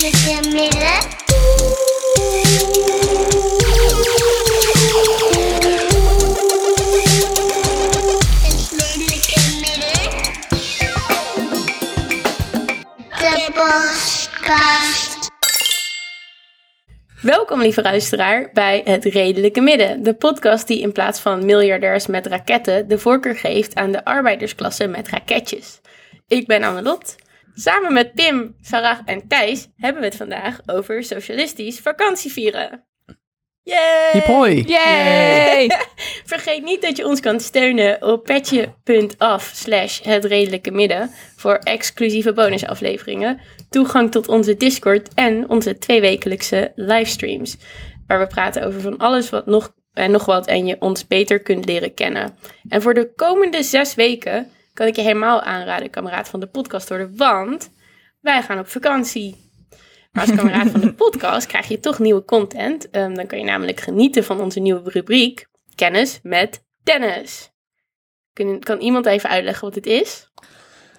Welkom, lieve luisteraar, bij Het Redelijke Midden. De podcast die in plaats van miljardairs met raketten de voorkeur geeft aan de arbeidersklasse met raketjes. Ik ben Annelot. Samen met Pim, Sarah en Thijs hebben we het vandaag over socialistisch vakantievieren. Yay! Hip hoi. Yay! Vergeet niet dat je ons kan steunen op petje.af slash het redelijke midden voor exclusieve bonusafleveringen, toegang tot onze Discord en onze tweewekelijkse livestreams, waar we praten over van alles wat nog en nog wat en je ons beter kunt leren kennen. En voor de komende zes weken kan ik je helemaal aanraden, kameraad van de podcast worden, want wij gaan op vakantie. Maar als kameraad van de podcast krijg je toch nieuwe content. Ehm, dan kan je namelijk genieten van onze nieuwe rubriek Kennis met Dennis. Kun, kan iemand even uitleggen wat dit is?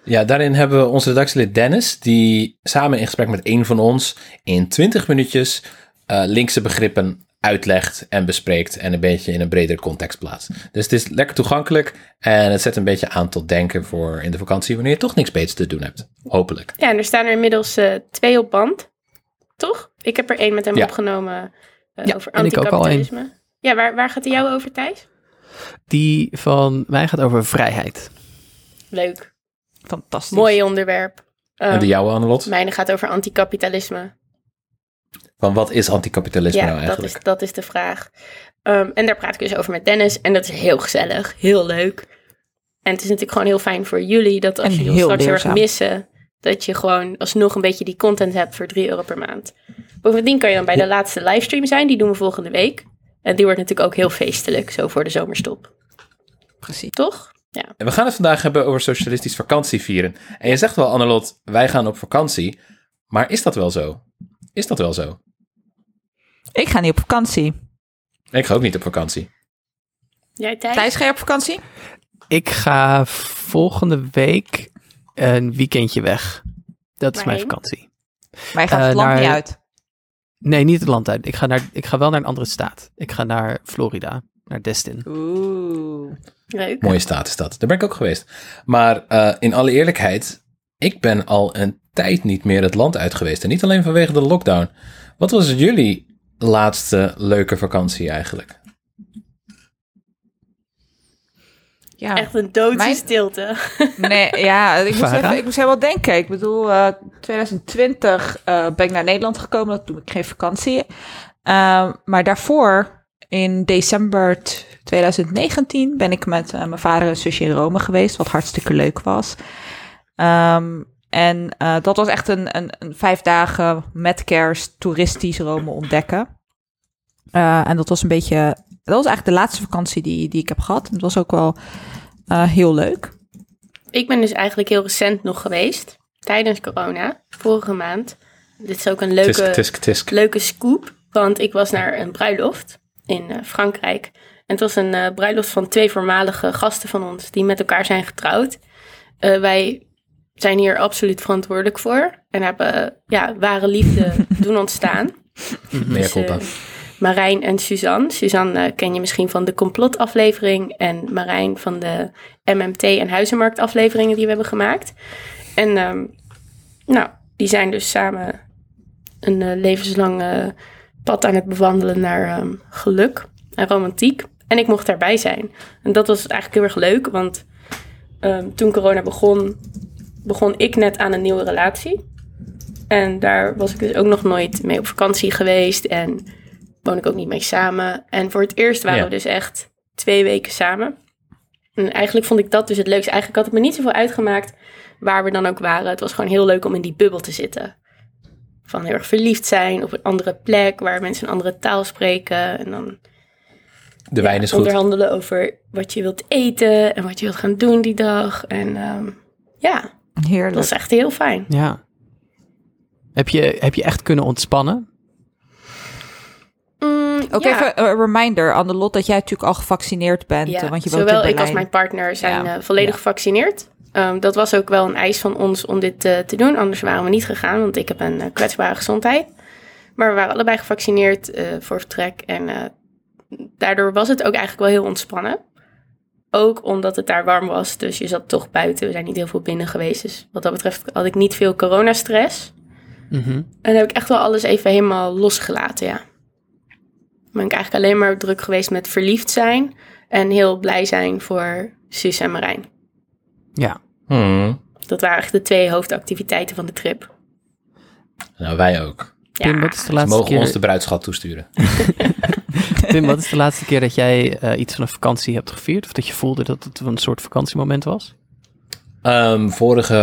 Ja, daarin hebben we onze redactielid Dennis, die samen in gesprek met een van ons in 20 minuutjes eh, linkse begrippen uitlegt en bespreekt en een beetje in een bredere context plaatst. Dus het is lekker toegankelijk en het zet een beetje aan tot denken voor in de vakantie wanneer je toch niks beters te doen hebt. Hopelijk. Ja, en er staan er inmiddels eh, twee op band. Toch? Ik heb er één met hem Ja. opgenomen eh, Ja, over en ik ook al anticapitalisme. Ja, waar, waar gaat die jou over, Thijs? Die van mij gaat over vrijheid. Leuk. Fantastisch. Mooi onderwerp. en Um, de jouwe, Annelot? Mijne gaat over anticapitalisme. Van wat is anticapitalisme Ja, nou dat eigenlijk? is, dat is de vraag. Ehm, en daar praat ik dus over met Dennis. En dat is heel gezellig, heel leuk. En het is natuurlijk gewoon heel fijn voor jullie dat als jullie ons heel straks heel erg missen, dat je gewoon alsnog een beetje die content hebt voor 3 euro per maand. Bovendien kan je dan bij de laatste livestream zijn, die doen we volgende week. En die wordt natuurlijk ook heel feestelijk, zo voor de zomerstop. Precies. Toch? Ja. En we gaan het vandaag hebben over socialistisch vakantievieren. En je zegt wel, Annelot, wij gaan op vakantie. Maar is dat wel zo? Is dat wel zo? Ik ga niet op vakantie. Ik ga ook niet op vakantie. Jij Thijs? Thijs, ga je op vakantie? Ik ga volgende week een weekendje weg. Dat is mijn vakantie. Maar je gaat Eh, het land naar- niet uit. Nee, niet het land uit. Ik ga, naar, ik ga wel naar een andere staat. Ik ga naar Florida, naar Destin. Oeh. Leuk. Mooie staat is dat. Daar ben ik ook geweest. Maar eh, in alle eerlijkheid, ik ben al een tijd niet meer het land uit geweest. En niet alleen vanwege de lockdown. Wat was jullie laatste leuke vakantie eigenlijk? Ja. Echt een doodse Mijn- stilte. Nee, ja, ik moest, even, ik moest helemaal denken. Ik bedoel, eh 2020 eh, ben ik naar Nederland gekomen. Dat doe ik geen vakantie. Ehm, maar daarvoor, in december t- 2019, ben ik met eh, mijn vader en zusje in Rome geweest. Wat hartstikke leuk was. Ehm, en eh, dat was echt een, een, een vijf dagen met kerst toeristisch Rome ontdekken. Eh, en dat was een beetje... Dat was eigenlijk de laatste vakantie die, die ik heb gehad. Het was ook wel eh, heel leuk. Ik ben dus eigenlijk heel recent nog geweest. Tijdens corona, vorige maand. Dit is ook een leuke... Tisk, tisk, tisk. leuke scoop, want ik was naar een bruiloft in eh, Frankrijk. En het was een eh, bruiloft van twee voormalige gasten van ons die met elkaar zijn getrouwd. Eh, wij zijn hier absoluut verantwoordelijk voor en hebben ja, ware liefde doen ontstaan. Meer Dus, eh, Marijn en Suzanne. Suzanne eh, ken je misschien van de complotaflevering en Marijn van de MMT en huizenmarkt afleveringen die we hebben gemaakt. En ehm, nou, die zijn dus samen een eh, levenslang pad aan het bewandelen naar ehm, geluk en romantiek. En ik mocht daarbij zijn. En dat was eigenlijk heel erg leuk, want ehm, toen corona begon, begon ik net aan een nieuwe relatie. En daar was ik dus ook nog nooit mee op vakantie geweest en woon ik ook niet mee samen. En voor het eerst waren Ja. we dus echt twee weken samen. En eigenlijk vond ik dat dus het leukste. Eigenlijk had het me niet zoveel uitgemaakt waar we dan ook waren. Het was gewoon heel leuk om in die bubbel te zitten. Van heel erg verliefd zijn op een andere plek waar mensen een andere taal spreken. En dan De wijn ja, is goed. onderhandelen over wat je wilt eten en wat je wilt gaan doen die dag. En ehm, ja, dat Heerlijk. was echt heel fijn. Ja. Heb je, heb je echt kunnen ontspannen? Mm, Ook ja. even een reminder, Annelot, dat jij natuurlijk al gevaccineerd bent. Ja, want je woont zowel in ik als mijn partner zijn Ja. eh, volledig Ja. gevaccineerd. Ehm, dat was ook wel een eis van ons om dit eh, te doen. Anders waren we niet gegaan, want ik heb een eh, kwetsbare gezondheid. Maar we waren allebei gevaccineerd eh, voor vertrek. En eh, daardoor was het ook eigenlijk wel heel ontspannen. Ook omdat het daar warm was. Dus je zat toch buiten. We zijn niet heel veel binnen geweest. Dus wat dat betreft had ik niet veel coronastress. Mhm. En heb ik echt wel alles even helemaal losgelaten, ja. Ben ik eigenlijk alleen maar druk geweest met verliefd zijn. En heel blij zijn voor Suus en Marijn. Ja. Hmm. Dat waren eigenlijk de twee hoofdactiviteiten van de trip. Nou, wij ook. Pim, Ja, wat is de Ze laatste mogen keer? ons de bruidschat toesturen. Pim, wat is de laatste keer dat jij eh, iets van een vakantie hebt gevierd? Of dat je voelde dat het een soort vakantiemoment was? Ehm, vorige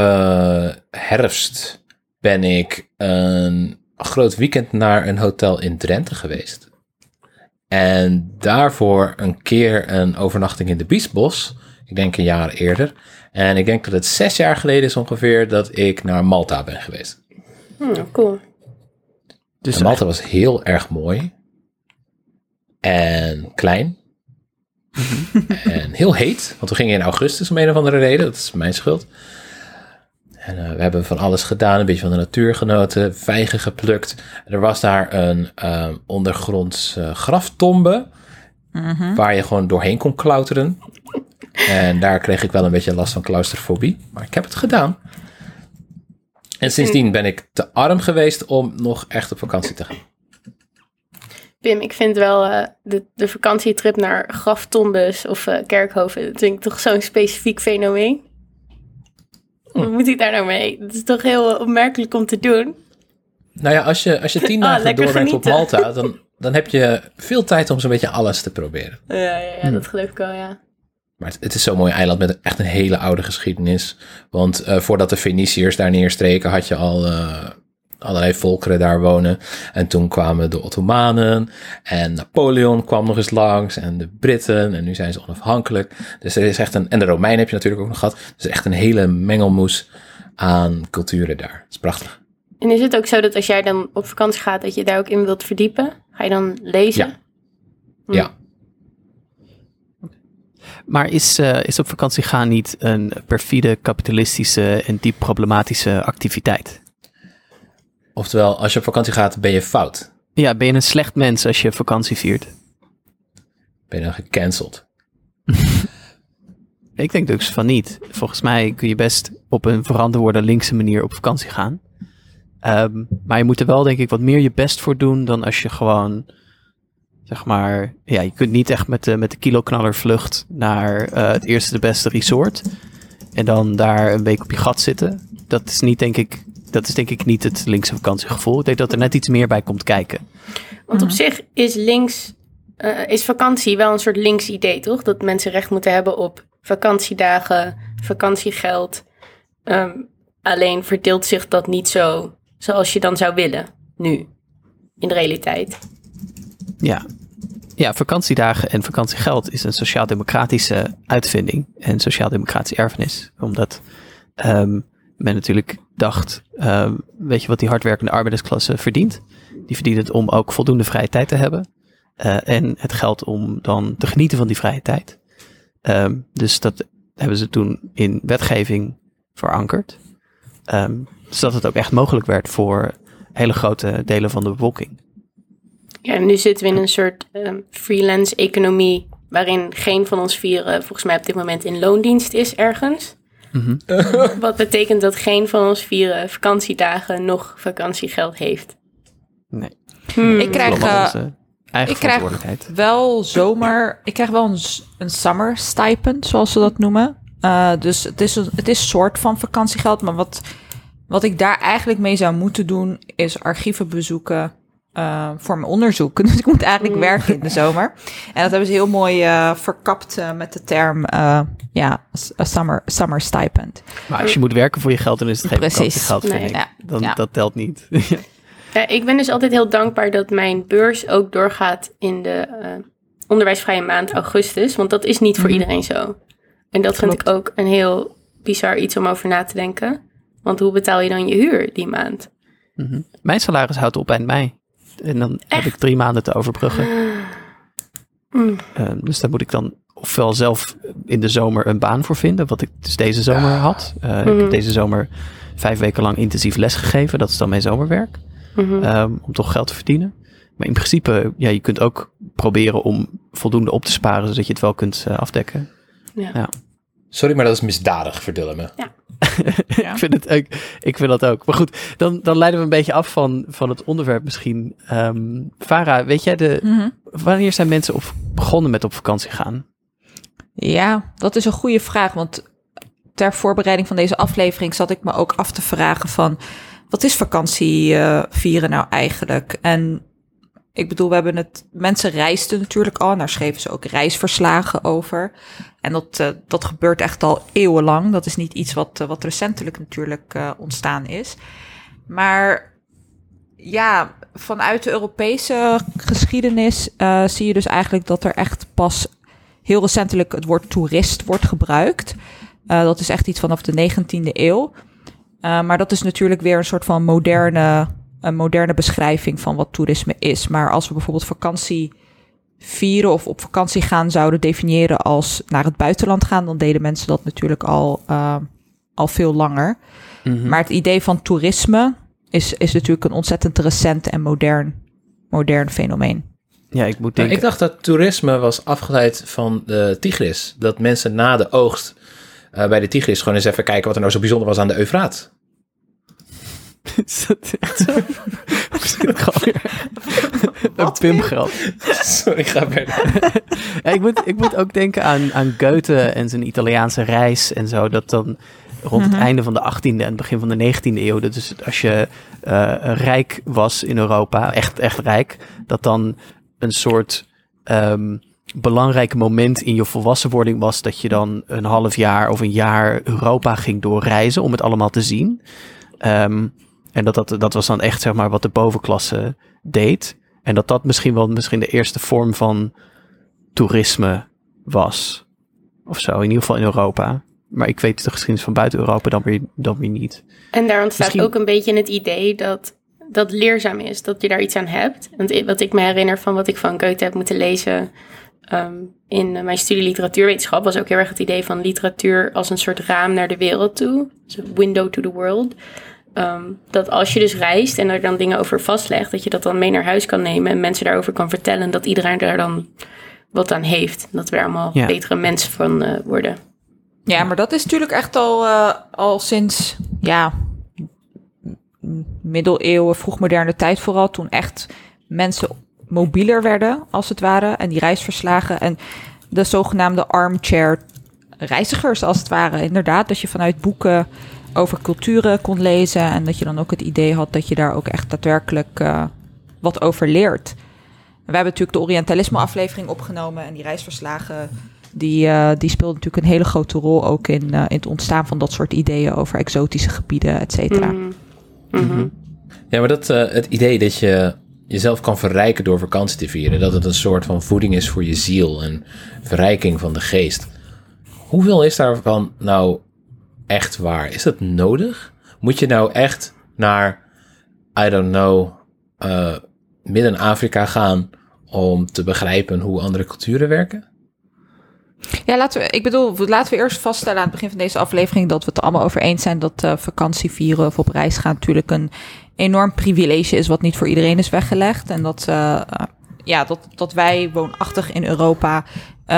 herfst ben ik een groot weekend naar een hotel in Drenthe geweest. En daarvoor een keer een overnachting in de Biesbos. Ik denk een jaar eerder. En ik denk dat het zes jaar geleden is ongeveer dat ik naar Malta ben geweest. Hm, cool. Dus en Malta was heel erg mooi. En klein. en heel heet. Want we gingen in augustus om een of andere reden. Dat is mijn schuld. En eh, we hebben van alles gedaan. Een beetje van de natuur genoten. Vijgen geplukt. En er was daar een eh, ondergronds eh, graftombe. Waar je gewoon doorheen kon klauteren. En daar kreeg ik wel een beetje last van claustrofobie. Maar ik heb het gedaan. En sindsdien ben ik te arm geweest om nog echt op vakantie te gaan. Pim, ik vind wel eh, de, de vakantietrip naar graftombes of eh, kerkhoven, dat vind ik toch zo'n specifiek fenomeen. Wat moet ik daar nou mee? Dat is toch heel opmerkelijk om te doen. Nou ja, als je, als je tien Ah, dagen doorbrengt op. Malta, dan, dan heb je veel tijd om zo'n beetje alles te proberen. Ja, ja, ja dat geloof ik wel, ja. Maar het, het is zo'n mooi eiland met echt een hele oude geschiedenis. Want eh, voordat de Feniciërs daar neerstreken, had je al allerlei volkeren daar wonen. En toen kwamen de Ottomanen en Napoleon kwam nog eens langs en de Britten. En nu zijn ze onafhankelijk. Dus er is echt een, en de Romeinen heb je natuurlijk ook nog gehad. Dus echt een hele mengelmoes aan culturen daar. Dat is prachtig. En is het ook zo dat als jij dan op vakantie gaat, dat je daar ook in wilt verdiepen? Ga je dan lezen? Ja. Hm. Ja. Maar is, eh, is op vakantie gaan niet een perfide, kapitalistische en diep problematische activiteit? Oftewel, als je op vakantie gaat, ben je fout. Ja, ben je een slecht mens als je vakantie viert? Ben je dan gecanceld. Ik denk dus van niet. Volgens mij kun je best op een verantwoorde linkse manier op vakantie gaan. Ehm, maar je moet er wel denk ik wat meer je best voor doen dan als je gewoon, zeg maar, ja, je kunt niet echt met de, met de kiloknaller vlucht naar eh, het eerste de beste resort. En dan daar een week op je gat zitten. Dat is niet denk ik, dat is denk ik niet het linkse vakantiegevoel. Ik denk dat er net iets meer bij komt kijken. Want op zich is links, eh, is vakantie wel een soort links idee, toch? Dat mensen recht moeten hebben op vakantiedagen, vakantiegeld. Ehm, alleen verdeelt zich dat niet zo zoals je dan zou willen, nu, in de realiteit. Ja. Ja, vakantiedagen en vakantiegeld is een sociaal-democratische uitvinding en sociaal-democratische erfenis. Omdat ehm, men natuurlijk dacht, ehm, weet je wat die hardwerkende arbeidersklasse verdient? Die verdient het om ook voldoende vrije tijd te hebben. eh, en het geld om dan te genieten van die vrije tijd. Ehm, dus dat hebben ze toen in wetgeving verankerd. Ehm, zodat het ook echt mogelijk werd voor hele grote delen van de bevolking. Ja, nu zitten we in een soort ehm, freelance economie, waarin geen van ons vieren volgens mij op dit moment in loondienst is ergens. Mhm. Wat betekent dat geen van ons vieren vakantiedagen nog vakantiegeld heeft. Nee. Hmm. Ik krijg, eh, ik krijg wel zomer. Ik krijg wel een, een summer stipend, zoals ze dat noemen. Uh, dus het is, een- het is soort van vakantiegeld. Maar wat, wat ik daar eigenlijk mee zou moeten doen, is archieven bezoeken. Uh, voor mijn onderzoek. Dus ik moet eigenlijk Mm. werken in de zomer. En dat hebben ze heel mooi uh, verkapt uh, met de term uh, ja, summer, summer stipend. Maar als je moet werken voor je geld, dan is het geen Precies. vind ik. Ja. Dan, Ja. Dat telt niet. Ja, ik ben dus altijd heel dankbaar dat mijn beurs ook doorgaat in de eh, onderwijsvrije maand augustus. Want dat is niet voor Mhm. iedereen zo. En dat vind ik ook een heel bizar iets om over na te denken. Want hoe betaal je dan je huur die maand? Mhm. Mijn salaris houdt op eind mei. En dan heb ik drie maanden te overbruggen. Mm. Eh, dus daar moet ik dan ofwel zelf in de zomer een baan voor vinden, wat ik dus deze zomer had. Eh, Ik Mhm. heb deze zomer vijf weken lang intensief les gegeven. Dat is dan mijn zomerwerk. Mhm. ehm, om toch geld te verdienen. Maar in principe, ja, je kunt ook proberen om voldoende op te sparen, zodat je het wel kunt eh, afdekken. Ja. ja. Sorry, maar dat is misdadig, verdullen me. ik, vind het, ook, ik vind dat ook. Maar goed, dan, dan leiden we een beetje af van, van het onderwerp misschien. Ehm Farah, weet jij, de, Mhm. wanneer zijn mensen op, begonnen met op vakantie gaan? Ja, dat is een goede vraag. Want ter voorbereiding van deze aflevering zat ik me ook af te vragen van... wat is vakantie eh, vieren nou eigenlijk? En ik bedoel, we hebben het... Mensen reisden natuurlijk al en daar schreven ze ook reisverslagen over. En dat, eh, dat gebeurt echt al eeuwenlang. Dat is niet iets wat, eh, wat recentelijk natuurlijk eh, ontstaan is. Maar ja, vanuit de Europese geschiedenis zie je dus eigenlijk dat er echt pas heel recentelijk het woord toerist wordt gebruikt. Dat is echt iets vanaf de 19e eeuw. Maar dat is natuurlijk weer een soort van moderne, een moderne beschrijving van wat toerisme is. Maar als we bijvoorbeeld vakantie vieren of op vakantie gaan zouden definiëren als naar het buitenland gaan, dan deden mensen dat natuurlijk al, eh, al veel langer. Mhm. Maar het idee van toerisme is, is natuurlijk een ontzettend recent en modern, modern fenomeen. Ja, ik moet denken. ik dacht dat toerisme was afgeleid van de Tigris. Dat mensen na de oogst eh, bij de Tigris gewoon eens even kijken wat er nou zo bijzonder was aan de Eufraat. Is dat echt zo? Gewoon weer een pimgrap? Sorry, ga verder. Ja, ik, moet, ik moet ook denken aan, aan Goethe en zijn Italiaanse reis en zo. Dat dan rond het Mhm. einde van de 18e en het begin van de 19e eeuw. Dus als je eh, rijk was in Europa, echt, echt rijk, dat dan een soort ehm, belangrijk moment in je volwassenwording was. Dat je dan een half jaar of een jaar Europa ging doorreizen om het allemaal te zien. Ehm, en dat, dat, dat was dan echt zeg maar wat de bovenklasse deed. En dat dat misschien wel misschien de eerste vorm van toerisme was. Of zo, in ieder geval in Europa. Maar ik weet de geschiedenis van buiten Europa dan weer, dan weer niet. En daar ontstaat Misschien- ook een beetje het idee dat dat leerzaam is, dat je daar iets aan hebt. Want wat ik me herinner van wat ik van Goethe heb moeten lezen ehm, in mijn studie literatuurwetenschap, was ook heel erg het idee van literatuur als een soort raam naar de wereld toe. Dus window to the world. Ehm, dat als je dus reist en er dan dingen over vastlegt, dat je dat dan mee naar huis kan nemen en mensen daarover kan vertellen. Dat iedereen daar dan wat aan heeft. Dat we er allemaal Ja. betere mensen van eh, worden. Ja, maar dat is natuurlijk echt al, eh, al sinds, ja, middeleeuwen, vroegmoderne tijd vooral. Toen echt mensen mobieler werden, als het ware. En die reisverslagen en de zogenaamde armchair reizigers, als het ware. Inderdaad, dat je vanuit boeken over culturen kon lezen. En dat je dan ook het idee had dat je daar ook echt daadwerkelijk eh, wat over leert. We hebben natuurlijk de Orientalisme-aflevering opgenomen en die reisverslagen. Die, eh, die speelden natuurlijk een hele grote rol ook in, eh, in het ontstaan van dat soort ideeën over exotische gebieden, et cetera. Mhm. Mhm. Ja, maar dat, eh, het idee dat je jezelf kan verrijken door vakantie te vieren, dat het een soort van voeding is voor je ziel en verrijking van de geest. Hoeveel is daarvan nou echt waar? Is dat nodig? Moet je nou echt naar, I don't know, eh, Midden-Afrika gaan om te begrijpen hoe andere culturen werken? Ja, laten we, ik bedoel, laten we eerst vaststellen aan het begin van deze aflevering dat we het allemaal over eens zijn dat eh, vakantie vieren of op reis gaan natuurlijk een enorm privilege is wat niet voor iedereen is weggelegd. En dat, eh, ja, dat, dat wij woonachtig in Europa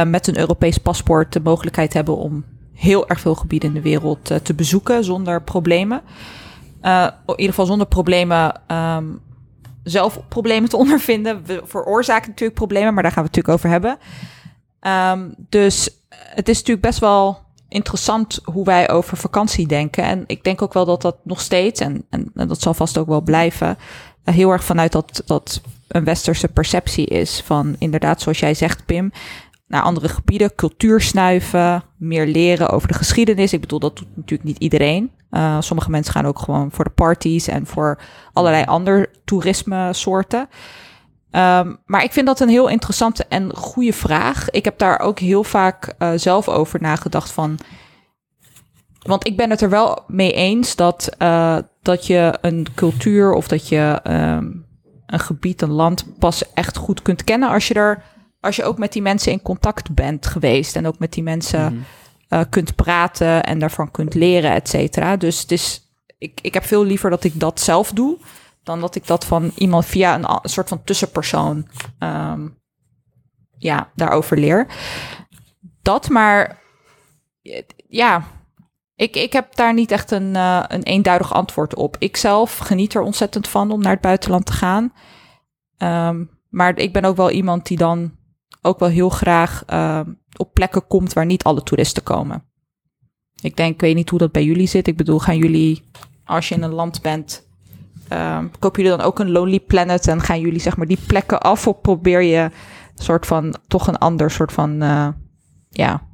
met een Europees paspoort de mogelijkheid hebben om heel erg veel gebieden in de wereld eh, te bezoeken zonder problemen. Eh, in ieder geval zonder problemen ehm, zelf problemen te ondervinden. We veroorzaken natuurlijk problemen, maar daar gaan we het natuurlijk over hebben. Ehm, dus het is natuurlijk best wel interessant hoe wij over vakantie denken. En ik denk ook wel dat dat nog steeds, en, en, dat zal vast ook wel blijven, eh, heel erg vanuit dat, dat een westerse perceptie is. Van inderdaad, zoals jij zegt, Pim, naar andere gebieden, cultuur snuiven, meer leren over de geschiedenis. Ik bedoel, dat doet natuurlijk niet iedereen. Eh, sommige mensen gaan ook gewoon voor de parties en voor allerlei andere toerisme soorten. Um, maar ik vind dat een heel interessante en goede vraag. Ik heb daar ook heel vaak uh, zelf over nagedacht van. Want ik ben het er wel mee eens dat, uh, dat je een cultuur of dat je um, een gebied, een land pas echt goed kunt kennen als je er als je ook met die mensen in contact bent geweest en ook met die mensen Mhm. eh, kunt praten en daarvan kunt leren, et cetera. Dus het is, ik, ik heb veel liever dat ik dat zelf doe dan dat ik dat van iemand via een, soort van tussenpersoon ehm, ja, daarover leer. Dat, maar ja, ik, ik heb daar niet echt een, eh, een eenduidig antwoord op. Ik zelf geniet er ontzettend van om naar het buitenland te gaan. Ehm, maar ik ben ook wel iemand die dan ook wel heel graag ehm, op plekken komt waar niet alle toeristen komen. Ik denk, ik weet niet hoe dat bij jullie zit. Ik bedoel, gaan jullie, als je in een land bent, ehm, kopen jullie dan ook een Lonely Planet en gaan jullie zeg maar die plekken af of probeer je soort van toch een ander soort van eh, ja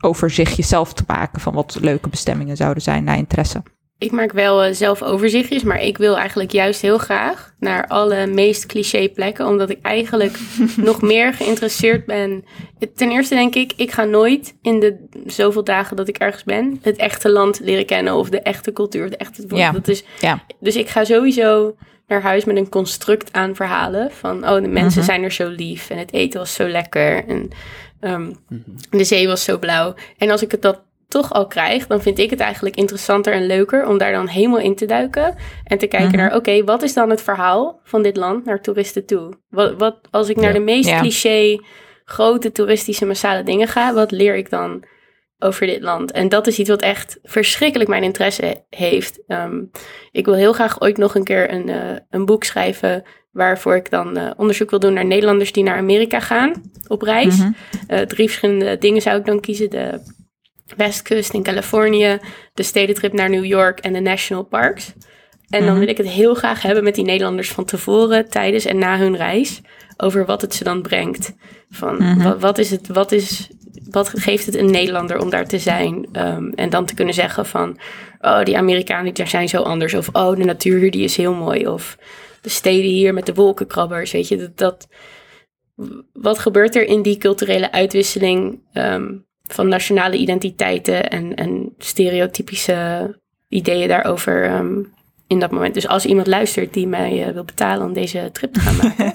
overzichtje zelf te maken van wat leuke bestemmingen zouden zijn naar interesse. Ik maak wel eh, zelf overzichtjes, maar ik wil eigenlijk juist heel graag naar alle meest cliché plekken, omdat ik eigenlijk nog meer geïnteresseerd ben. Ten eerste denk ik, ik ga nooit in de zoveel dagen dat ik ergens ben, het echte land leren kennen of de echte cultuur, de echte. Ja. Dat is, Ja. dus ik ga sowieso naar huis met een construct aan verhalen van, oh, de mensen Mhm. zijn er zo lief en het eten was zo lekker en ehm, de zee was zo blauw. En als ik het dat toch al krijg, dan vind ik het eigenlijk interessanter en leuker om daar dan helemaal in te duiken en te kijken Mhm. naar, oké, wat is dan het verhaal van dit land naar toeristen toe? Wat, wat als ik naar Ja. de meest Ja. cliché grote toeristische massale dingen ga, wat leer ik dan over dit land? En dat is iets wat echt verschrikkelijk mijn interesse heeft. Ehm, ik wil heel graag ooit nog een keer een, eh, een boek schrijven waarvoor ik dan eh, onderzoek wil doen naar Nederlanders die naar Amerika gaan op reis. Mhm. Eh, drie verschillende dingen zou ik dan kiezen. De Westkust in Californië, de stedentrip naar New York en de national parks. En dan Mhm. wil ik het heel graag hebben met die Nederlanders van tevoren, tijdens en na hun reis. Over wat het ze dan brengt. Van Mhm. wat, wat is het, wat is, wat geeft het een Nederlander om daar te zijn? Ehm, en dan te kunnen zeggen van, oh die Amerikanen die zijn zo anders. Of oh de natuur hier die is heel mooi. Of de steden hier met de wolkenkrabbers, weet je. Dat, dat, wat gebeurt er in die culturele uitwisseling ehm, van nationale identiteiten en, en stereotypische ideeën daarover ehm, in dat moment. Dus als iemand luistert die mij eh, wil betalen om deze trip te gaan maken,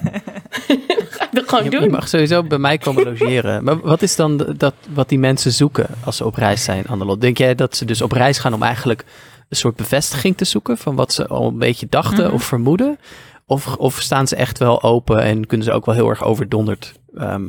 ga ik dat gewoon Je, je doen. mag sowieso bij mij komen logeren. Maar wat is dan dat, wat die mensen zoeken als ze op reis zijn, Annelot? Denk jij dat ze dus op reis gaan om eigenlijk een soort bevestiging te zoeken van wat ze al een beetje dachten Mhm. of vermoeden? Of, of staan ze echt wel open en kunnen ze ook wel heel erg overdonderd? ehm,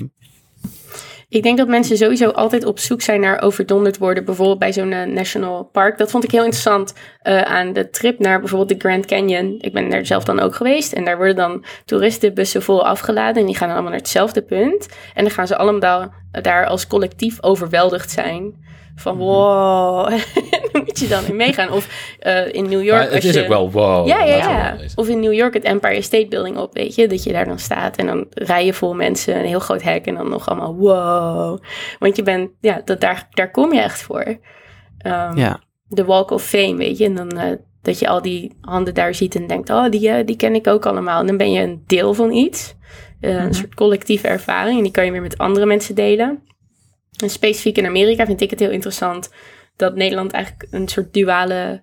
Ik denk dat mensen sowieso altijd op zoek zijn naar overdonderd worden. Bijvoorbeeld bij zo'n eh, national park. Dat vond ik heel interessant eh, aan de trip naar bijvoorbeeld de Grand Canyon. Ik ben daar zelf dan ook geweest. En daar worden dan toeristenbussen vol afgeladen. En die gaan allemaal naar hetzelfde punt. En dan gaan ze allemaal daar als collectief overweldigd zijn. Van wow, daar moet je dan in meegaan. Of eh, in New York. Maar het als is je- ook wel wow. ja, ja, ja. Of in New York het Empire State Building op, weet je. Dat je daar dan staat en dan rij je vol mensen, een heel groot hek en dan nog allemaal wow. Want je bent, ja, dat, daar, daar kom je echt voor. Ehm, ja. De Walk of Fame, weet je. En dan eh, dat je al die handen daar ziet en denkt, oh, die, eh, die ken ik ook allemaal. En dan ben je een deel van iets. Eh, Mhm. Een soort collectieve ervaring. En die kan je weer met andere mensen delen. En specifiek in Amerika vind ik het heel interessant dat Nederland eigenlijk een soort duale,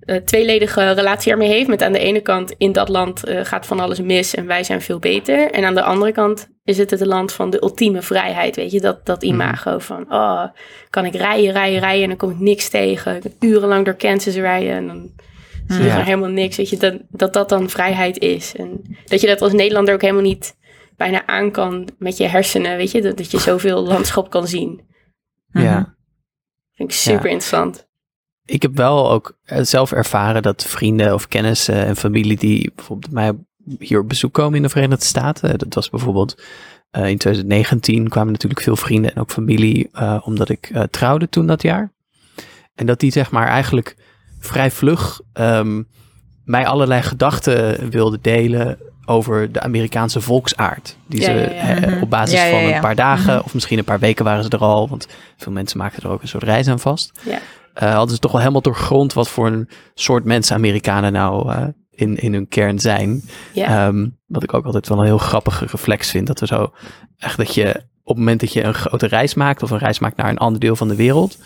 eh, tweeledige relatie ermee heeft. Met aan de ene kant in dat land eh, gaat van alles mis en wij zijn veel beter. En aan de andere kant is het het land van de ultieme vrijheid. Weet je, dat, dat imago van, oh, kan ik rijden, rijden, rijden en dan kom ik niks tegen. Ik kan urenlang door Kansas rijden en dan zie je Ja. helemaal niks. Weet je, dat, dat dat dan vrijheid is. En dat je dat als Nederlander ook helemaal niet bijna aan kan met je hersenen. Weet je, dat, dat je zoveel landschap kan zien. ja. Vind ik super Ja. interessant. ik heb wel ook eh, zelf ervaren dat vrienden of kennissen en familie die bijvoorbeeld bij mij hier op bezoek komen in de Verenigde Staten. Dat was bijvoorbeeld eh, in 2019 kwamen natuurlijk veel vrienden en ook familie, eh, omdat ik eh, trouwde toen dat jaar. En dat die zeg maar eigenlijk vrij vlug ehm, mij allerlei gedachten wilden delen over de Amerikaanse volksaard. Die Ja, ze ja, ja. eh, Mhm. op basis van een paar dagen of misschien een paar weken waren ze er al. Want veel mensen maakten er ook een soort reis aan vast. Ja. Eh, hadden ze toch wel helemaal doorgrond wat voor een soort mensen Amerikanen nou eh, in, in hun kern zijn. Ja. Ehm, wat ik ook altijd wel een heel grappige reflex vind. Dat we zo echt dat je op het moment dat je een grote reis maakt of een reis maakt naar een ander deel van de wereld,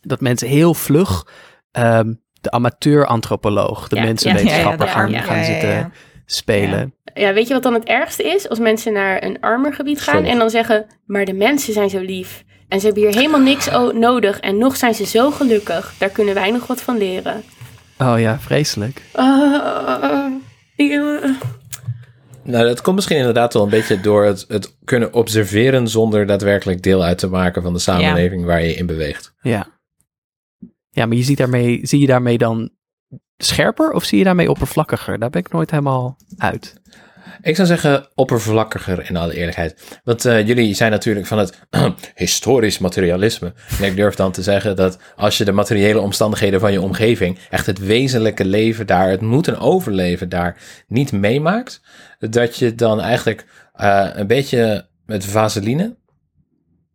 dat mensen heel vlug ehm, de amateur-antropoloog, de Ja, mensenwetenschapper ja, ja, gaan, gaan zitten, ja. Spelen. Ja, weet je wat dan het ergste is? Als mensen naar een armer gebied gaan en dan zeggen, maar de mensen zijn zo lief. En ze hebben hier helemaal niks nodig en nog zijn ze zo gelukkig. Daar kunnen wij nog wat van leren. Oh ja, vreselijk. Eeuw. Nou, dat komt misschien inderdaad wel een beetje door het, het kunnen observeren zonder daadwerkelijk deel uit te maken van de samenleving waar je in beweegt. Ja. Ja, maar je ziet daarmee, zie je daarmee dan scherper of zie je daarmee oppervlakkiger? Daar ben ik nooit helemaal uit. Ik zou zeggen oppervlakkiger in alle eerlijkheid. Want eh, jullie zijn natuurlijk van het historisch materialisme. En ik durf dan te zeggen dat als je de materiële omstandigheden van je omgeving, echt het wezenlijke leven daar, het moeten overleven daar, niet meemaakt, dat je dan eigenlijk eh, een beetje met vaseline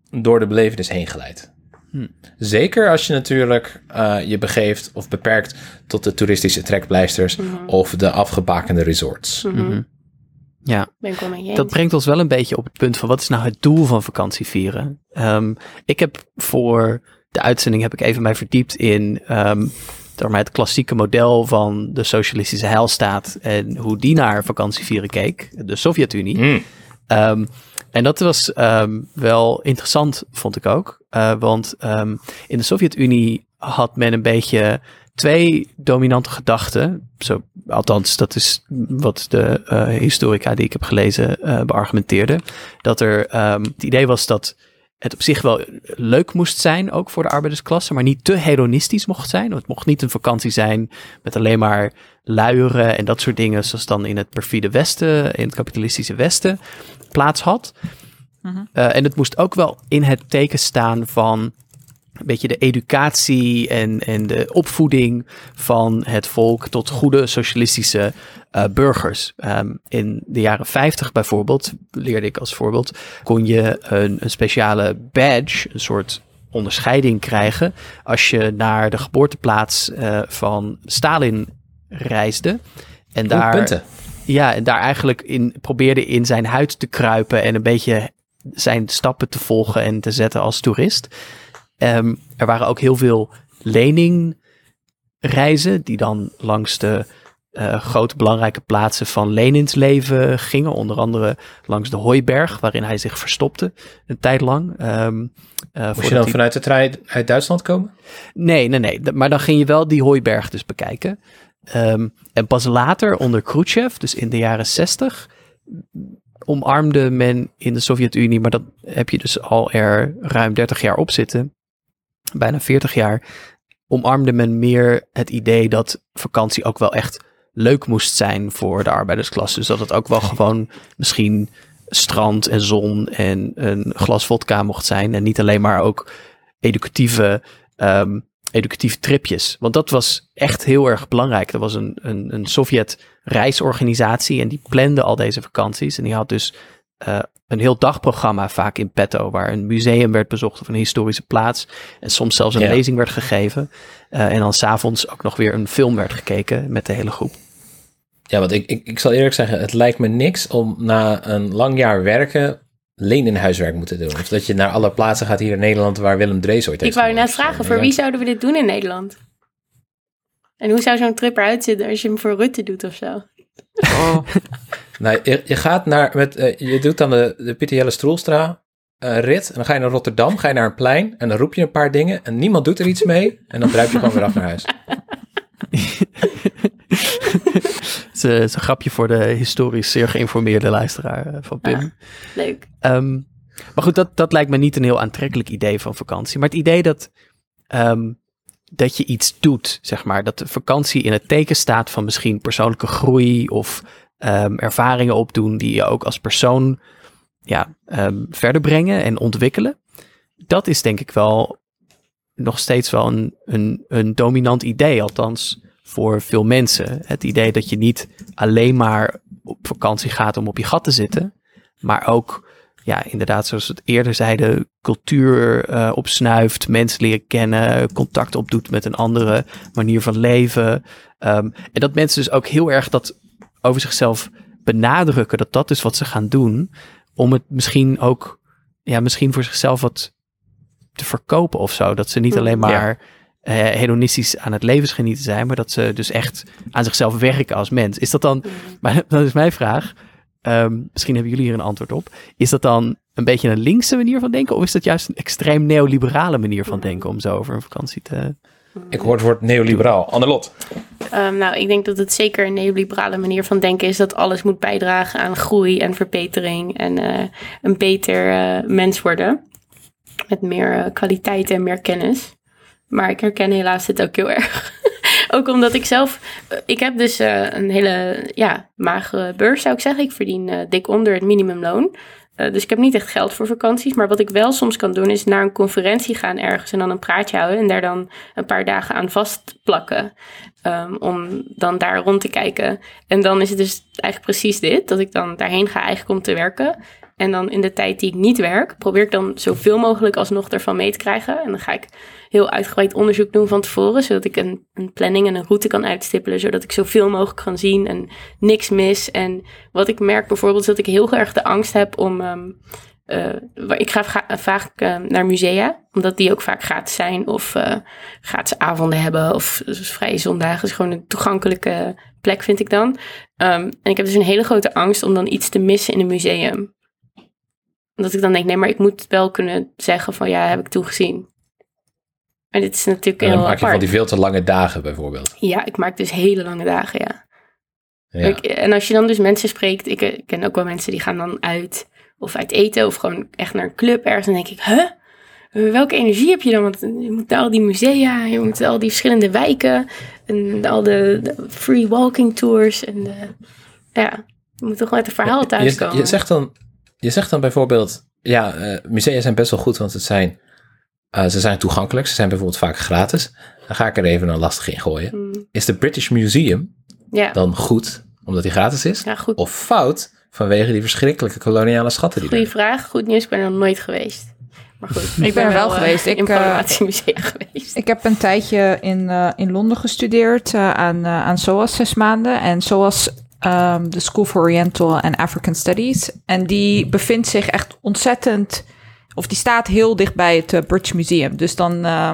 door de belevenis heen glijdt. Hm. Zeker als je natuurlijk eh, je begeeft of beperkt tot de toeristische trekpleisters of de afgebakende resorts. Mhm. Ja, Ben ik wel met je eens. dat brengt ons wel een beetje op het punt van wat is nou het doel van vakantie vieren? Ehm, ik heb voor de uitzending heb ik even mij verdiept in ehm, het klassieke model van de socialistische heilstaat en hoe die naar vakantievieren keek, de Sovjet-Unie. Mm. En dat was ehm, wel interessant, vond ik ook. Eh, want ehm, in de Sovjet-Unie had men een beetje twee dominante gedachten. Zo, althans, dat is wat de eh, historica die ik heb gelezen eh, beargumenteerde. Dat er ehm, het idee was dat het op zich wel leuk moest zijn, ook voor de arbeidersklasse, maar niet te hedonistisch mocht zijn. Het mocht niet een vakantie zijn met alleen maar luieren en dat soort dingen, zoals dan in het perfide Westen, in het kapitalistische Westen plaats had. Eh, en het moest ook wel in het teken staan van een beetje de educatie en, en de opvoeding van het volk tot goede socialistische eh, burgers. Ehm, in de jaren 50 bijvoorbeeld, leerde ik als voorbeeld, kon je een, een speciale badge, een soort onderscheiding krijgen als je naar de geboorteplaats eh, van Stalin reisde. En Oeh, daar, punten. Ja, en daar eigenlijk in probeerde in zijn huid te kruipen en een beetje zijn stappen te volgen en te zetten als toerist. Ehm, er waren ook heel veel leningreizen die dan langs de eh, grote belangrijke plaatsen van Lenins leven gingen. Onder andere langs de Hooiberg, waarin hij zich verstopte een tijd lang. Eh, Moest je dan vanuit de trein uit Duitsland komen? Nee, nee, nee. Maar dan ging je wel die hooiberg dus bekijken. Ehm, en pas later, onder Khrushchev, dus in de jaren 60, omarmde men in de Sovjet-Unie, maar dat heb je dus al er ruim 30 jaar op zitten, bijna 40 jaar, omarmde men meer het idee dat vakantie ook wel echt leuk moest zijn voor de arbeidersklasse. Dus dat het ook wel gewoon misschien strand en zon en een glas vodka mocht zijn. En niet alleen maar ook educatieve, ehm, educatieve tripjes. Want dat was echt heel erg belangrijk. Er was een, een, een Sovjet-reisorganisatie en die plande al deze vakanties. En die had dus eh, een heel dagprogramma vaak in petto, waar een museum werd bezocht of een historische plaats. En soms zelfs een Ja. lezing werd gegeven. Eh, en dan s'avonds ook nog weer een film werd gekeken met de hele groep. Ja, want ik, ik, ik zal eerlijk zeggen, het lijkt me niks om na een lang jaar werken leen in huiswerk moeten doen. Of dat je naar alle plaatsen gaat hier in Nederland waar Willem Drees ooit Ik heeft wou net gewoond. vragen, voor wie zouden we dit doen in Nederland? En hoe zou zo'n trip eruit zitten als je hem voor Rutte doet of zo? Oh. Nou, je, je gaat naar, met, eh, je doet dan de, de Pieter Jelle Stroelstra eh, rit. En dan ga je naar Rotterdam, ga je naar een plein. En dan roep je een paar dingen. En niemand doet er iets mee. En dan druip je gewoon weer af naar huis. Het is, eh, het is een grapje voor de historisch zeer geïnformeerde luisteraar eh, van Pim. Leuk. Ehm, maar goed, dat, dat lijkt me niet een heel aantrekkelijk idee van vakantie. Maar het idee dat, ehm, dat je iets doet, zeg maar. Dat de vakantie in het teken staat van misschien persoonlijke groei of ehm, ervaringen opdoen die je ook als persoon ja, verder brengen en ontwikkelen. Dat is denk ik wel nog steeds wel een, een, een dominant idee, althans voor veel mensen. Het idee dat je niet alleen maar op vakantie gaat om op je gat te zitten, maar ook, ja, inderdaad, zoals we het eerder zeiden, cultuur eh, opsnuift, mensen leren kennen, contact opdoet met een andere manier van leven. Ehm, en dat mensen dus ook heel erg dat over zichzelf benadrukken, dat dat is wat ze gaan doen, om het misschien ook, ja, misschien voor zichzelf wat te verkopen of zo. Dat ze niet alleen maar hedonistisch aan het levensgenieten zijn, maar dat ze dus echt aan zichzelf werken als mens. Is dat dan, maar dat is mijn vraag, ehm, misschien hebben jullie hier een antwoord op, is dat dan een beetje een linkse manier van denken of is dat juist een extreem neoliberale manier van denken om zo over een vakantie te... Ik hoor het woord neoliberaal. Annelot. Ehm, nou, ik denk dat het zeker een neoliberale manier van denken is dat alles moet bijdragen aan groei en verbetering en eh, een beter eh, mens worden. Met meer eh, kwaliteit en meer kennis. Maar ik herken helaas dit ook heel erg. ook omdat ik zelf, ik heb dus eh, een hele ja, magere beurs zou ik zeggen. Ik verdien eh, dik onder het minimumloon. Eh, dus ik heb niet echt geld voor vakanties. Maar wat ik wel soms kan doen is naar een conferentie gaan ergens en dan een praatje houden. En daar dan een paar dagen aan vastplakken. Ehm, om dan daar rond te kijken. En dan is het dus eigenlijk precies dit. Dat ik dan daarheen ga eigenlijk om te werken. En dan in de tijd die ik niet werk, probeer ik dan zoveel mogelijk alsnog ervan mee te krijgen. En dan ga ik heel uitgebreid onderzoek doen van tevoren, zodat ik een, een planning en een route kan uitstippelen, zodat ik zoveel mogelijk kan zien en niks mis. En wat ik merk bijvoorbeeld is dat ik heel erg de angst heb om. ehm, eh, ik ga vaak eh, naar musea, omdat die ook vaak gratis zijn of eh, gratis avonden hebben of dus vrije zondagen. is gewoon een toegankelijke plek, vind ik dan. Ehm, en ik heb dus een hele grote angst om dan iets te missen in een museum. Dat ik dan denk, nee, maar ik moet wel kunnen zeggen van ja, heb ik toegezien. En dit is natuurlijk En heel dan maak je van apart. die veel te lange dagen bijvoorbeeld. Ja, ik maak dus hele lange dagen, ja. Ja. Ik- en als je dan dus mensen spreekt, ik ken ook wel mensen die gaan dan uit of uit eten of gewoon echt naar een club ergens. Dan denk ik, huh? Welke energie heb je dan? Want je moet naar al die musea, je moet al die verschillende wijken en al de, de free walking tours. En de, ja, je moet toch met een verhaal thuiskomen. Je, je, zegt dan, je zegt dan bijvoorbeeld, ja, eh, musea zijn best wel goed, want het zijn, eh, ze zijn toegankelijk. Ze zijn bijvoorbeeld vaak gratis. Dan ga ik er even een lastig in gooien. Hmm, Is de British Museum ja. dan goed, omdat die gratis is? ja, goed. Of fout, vanwege die verschrikkelijke koloniale schatten die Goeie vraag. Goed nieuws, ik ben er nog nooit geweest. Maar goed, Ik ben er wel eh, geweest. Ik, in geweest. Ik heb een tijdje in, eh, in Londen gestudeerd eh, aan, aan SOAS zes maanden. En SOAS, ehm, de School for Oriental and African Studies. En die bevindt zich echt ontzettend, of die staat heel dicht bij het eh, British Museum. Dus dan eh,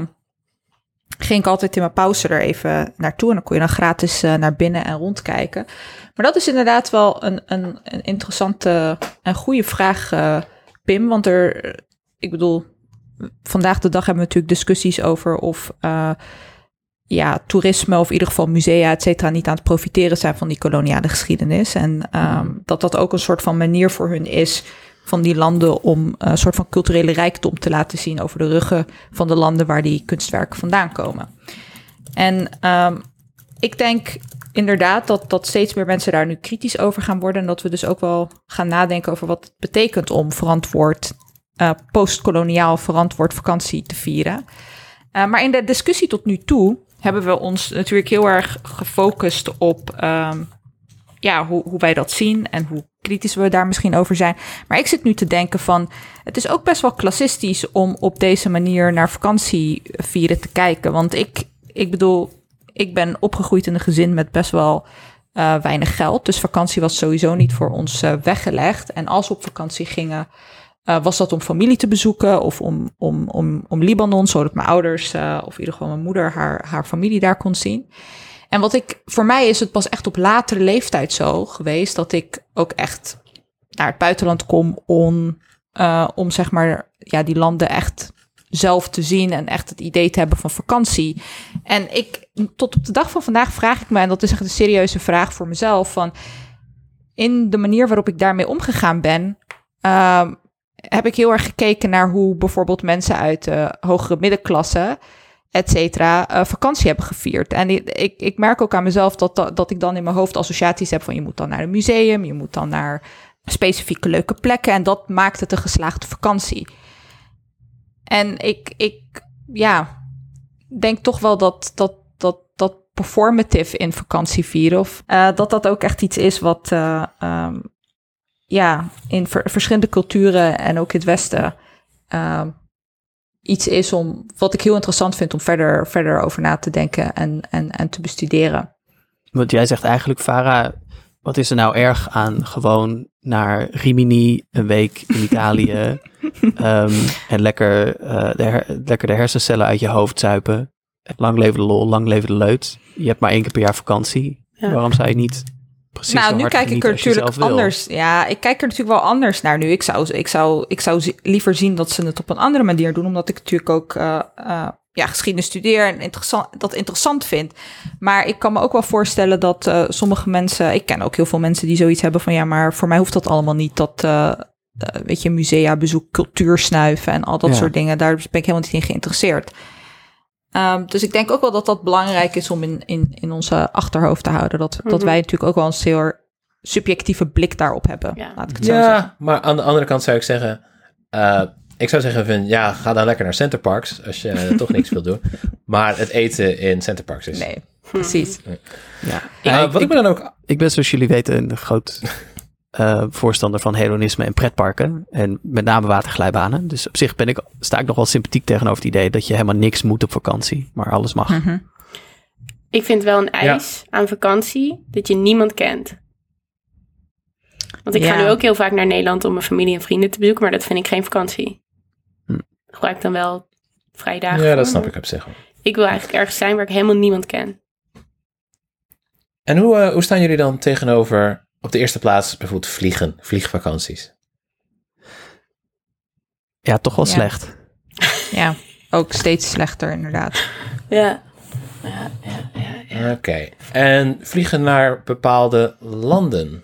ging ik altijd in mijn pauze er even naartoe. En dan kon je dan gratis eh, naar binnen en rondkijken. Maar dat is inderdaad wel een, een, een interessante en goede vraag, Pim. Want er, ik bedoel, vandaag de dag hebben we natuurlijk discussies over of ja, toerisme of in ieder geval musea, et cetera, niet aan het profiteren zijn van die koloniale geschiedenis. En ehm, dat dat ook een soort van manier voor hun is van die landen om een soort van culturele rijkdom te laten zien over de ruggen van de landen waar die kunstwerken vandaan komen. En ehm, ik denk inderdaad dat, dat steeds meer mensen daar nu kritisch over gaan worden. En dat we dus ook wel gaan nadenken over wat het betekent om verantwoord, eh, postkoloniaal verantwoord vakantie te vieren. Uh, maar in de discussie tot nu toe hebben we ons natuurlijk heel erg gefocust op um, ja, hoe, hoe wij dat zien en hoe kritisch we daar misschien over zijn. Maar ik zit nu te denken van, het is ook best wel klassistisch om op deze manier naar vakantie vieren te kijken. Want ik, ik bedoel, ik ben opgegroeid in een gezin met best wel uh, weinig geld. Dus vakantie was sowieso niet voor ons uh, weggelegd. En als we op vakantie gingen, uh, was dat om familie te bezoeken of om, om, om, om Libanon, zodat mijn ouders uh, of in ieder geval mijn moeder haar, haar familie daar kon zien. En wat ik, voor mij is het pas echt op latere leeftijd zo geweest dat ik ook echt naar het buitenland kom om, uh, om zeg maar, ja, die landen echt zelf te zien en echt het idee te hebben van vakantie. En ik, tot op de dag van vandaag vraag ik me, en dat is echt een serieuze vraag voor mezelf, van in de manier waarop ik daarmee omgegaan ben, uh, heb ik heel erg gekeken naar hoe bijvoorbeeld mensen uit de hogere middenklasse, et cetera, uh, vakantie hebben gevierd. En ik, ik merk ook aan mezelf dat, dat, dat ik dan in mijn hoofd associaties heb van je moet dan naar een museum, je moet dan naar specifieke leuke plekken en dat maakt het een geslaagde vakantie. En ik, ik ja, denk toch wel dat, dat, dat, dat performative in vakantie vieren, of uh, dat dat ook echt iets is wat, um, ja, in ver verschillende culturen en ook in het Westen uh, iets is om wat ik heel interessant vind om verder, verder over na te denken en, en, en te bestuderen. Want jij zegt eigenlijk, Farah, wat is er nou erg aan gewoon naar Rimini een week in Italië um, en lekker, uh, de her lekker de hersencellen uit je hoofd zuipen? lang leven de lol, lang leven de leut. Je hebt maar één keer per jaar vakantie. Ja. Waarom zou je niet precies nou, nu kijk ik er natuurlijk anders. Ja, ik kijk er natuurlijk wel anders naar nu. Ik zou, ik zou, ik zou liever zien dat ze het op een andere manier doen, omdat ik natuurlijk ook eh, eh, ja, geschiedenis studeer en interessant, dat interessant vind. Maar ik kan me ook wel voorstellen dat eh, sommige mensen, ik ken ook heel veel mensen die zoiets hebben van ja, maar voor mij hoeft dat allemaal niet. Dat weet je, musea bezoek, cultuur snuiven en al dat Ja. soort dingen. Daar ben ik helemaal niet in geïnteresseerd. Ehm, dus ik denk ook wel dat dat belangrijk is om in, in, in onze achterhoofd te houden. Dat, dat Mhm. wij natuurlijk ook wel een zeer subjectieve blik daarop hebben. Ja. Laat ik het zo zeggen. Ja, maar aan de andere kant zou ik zeggen... eh, ik zou zeggen, van, ja, ga dan lekker naar Center Parks als je toch niks wil doen. Maar het eten in Center Parks is... Nee, precies. Ja. Eh, ik, wat ik ik, me dan ook... ik ben zoals jullie weten een groot eh, voorstander van hedonisme en pretparken. En met name waterglijbanen. Dus op zich ben ik, sta ik nog wel sympathiek tegenover het idee dat je helemaal niks moet op vakantie. Maar alles mag. Mhm. Ik vind wel een eis aan vakantie dat je niemand kent. Want ik ga nu ook heel vaak naar Nederland om mijn familie en vrienden te bezoeken, maar dat vind ik geen vakantie. Hm. Gebruik ik dan wel vrijdagen. Ja, dat snap ik op zich wel. Ik wil eigenlijk ergens zijn waar ik helemaal niemand ken. En hoe, eh, hoe staan jullie dan tegenover op de eerste plaats bijvoorbeeld vliegen, vliegvakanties? Ja, toch wel Ja. slecht. Ja, ook steeds slechter inderdaad. Ja. Oké. En vliegen naar bepaalde landen.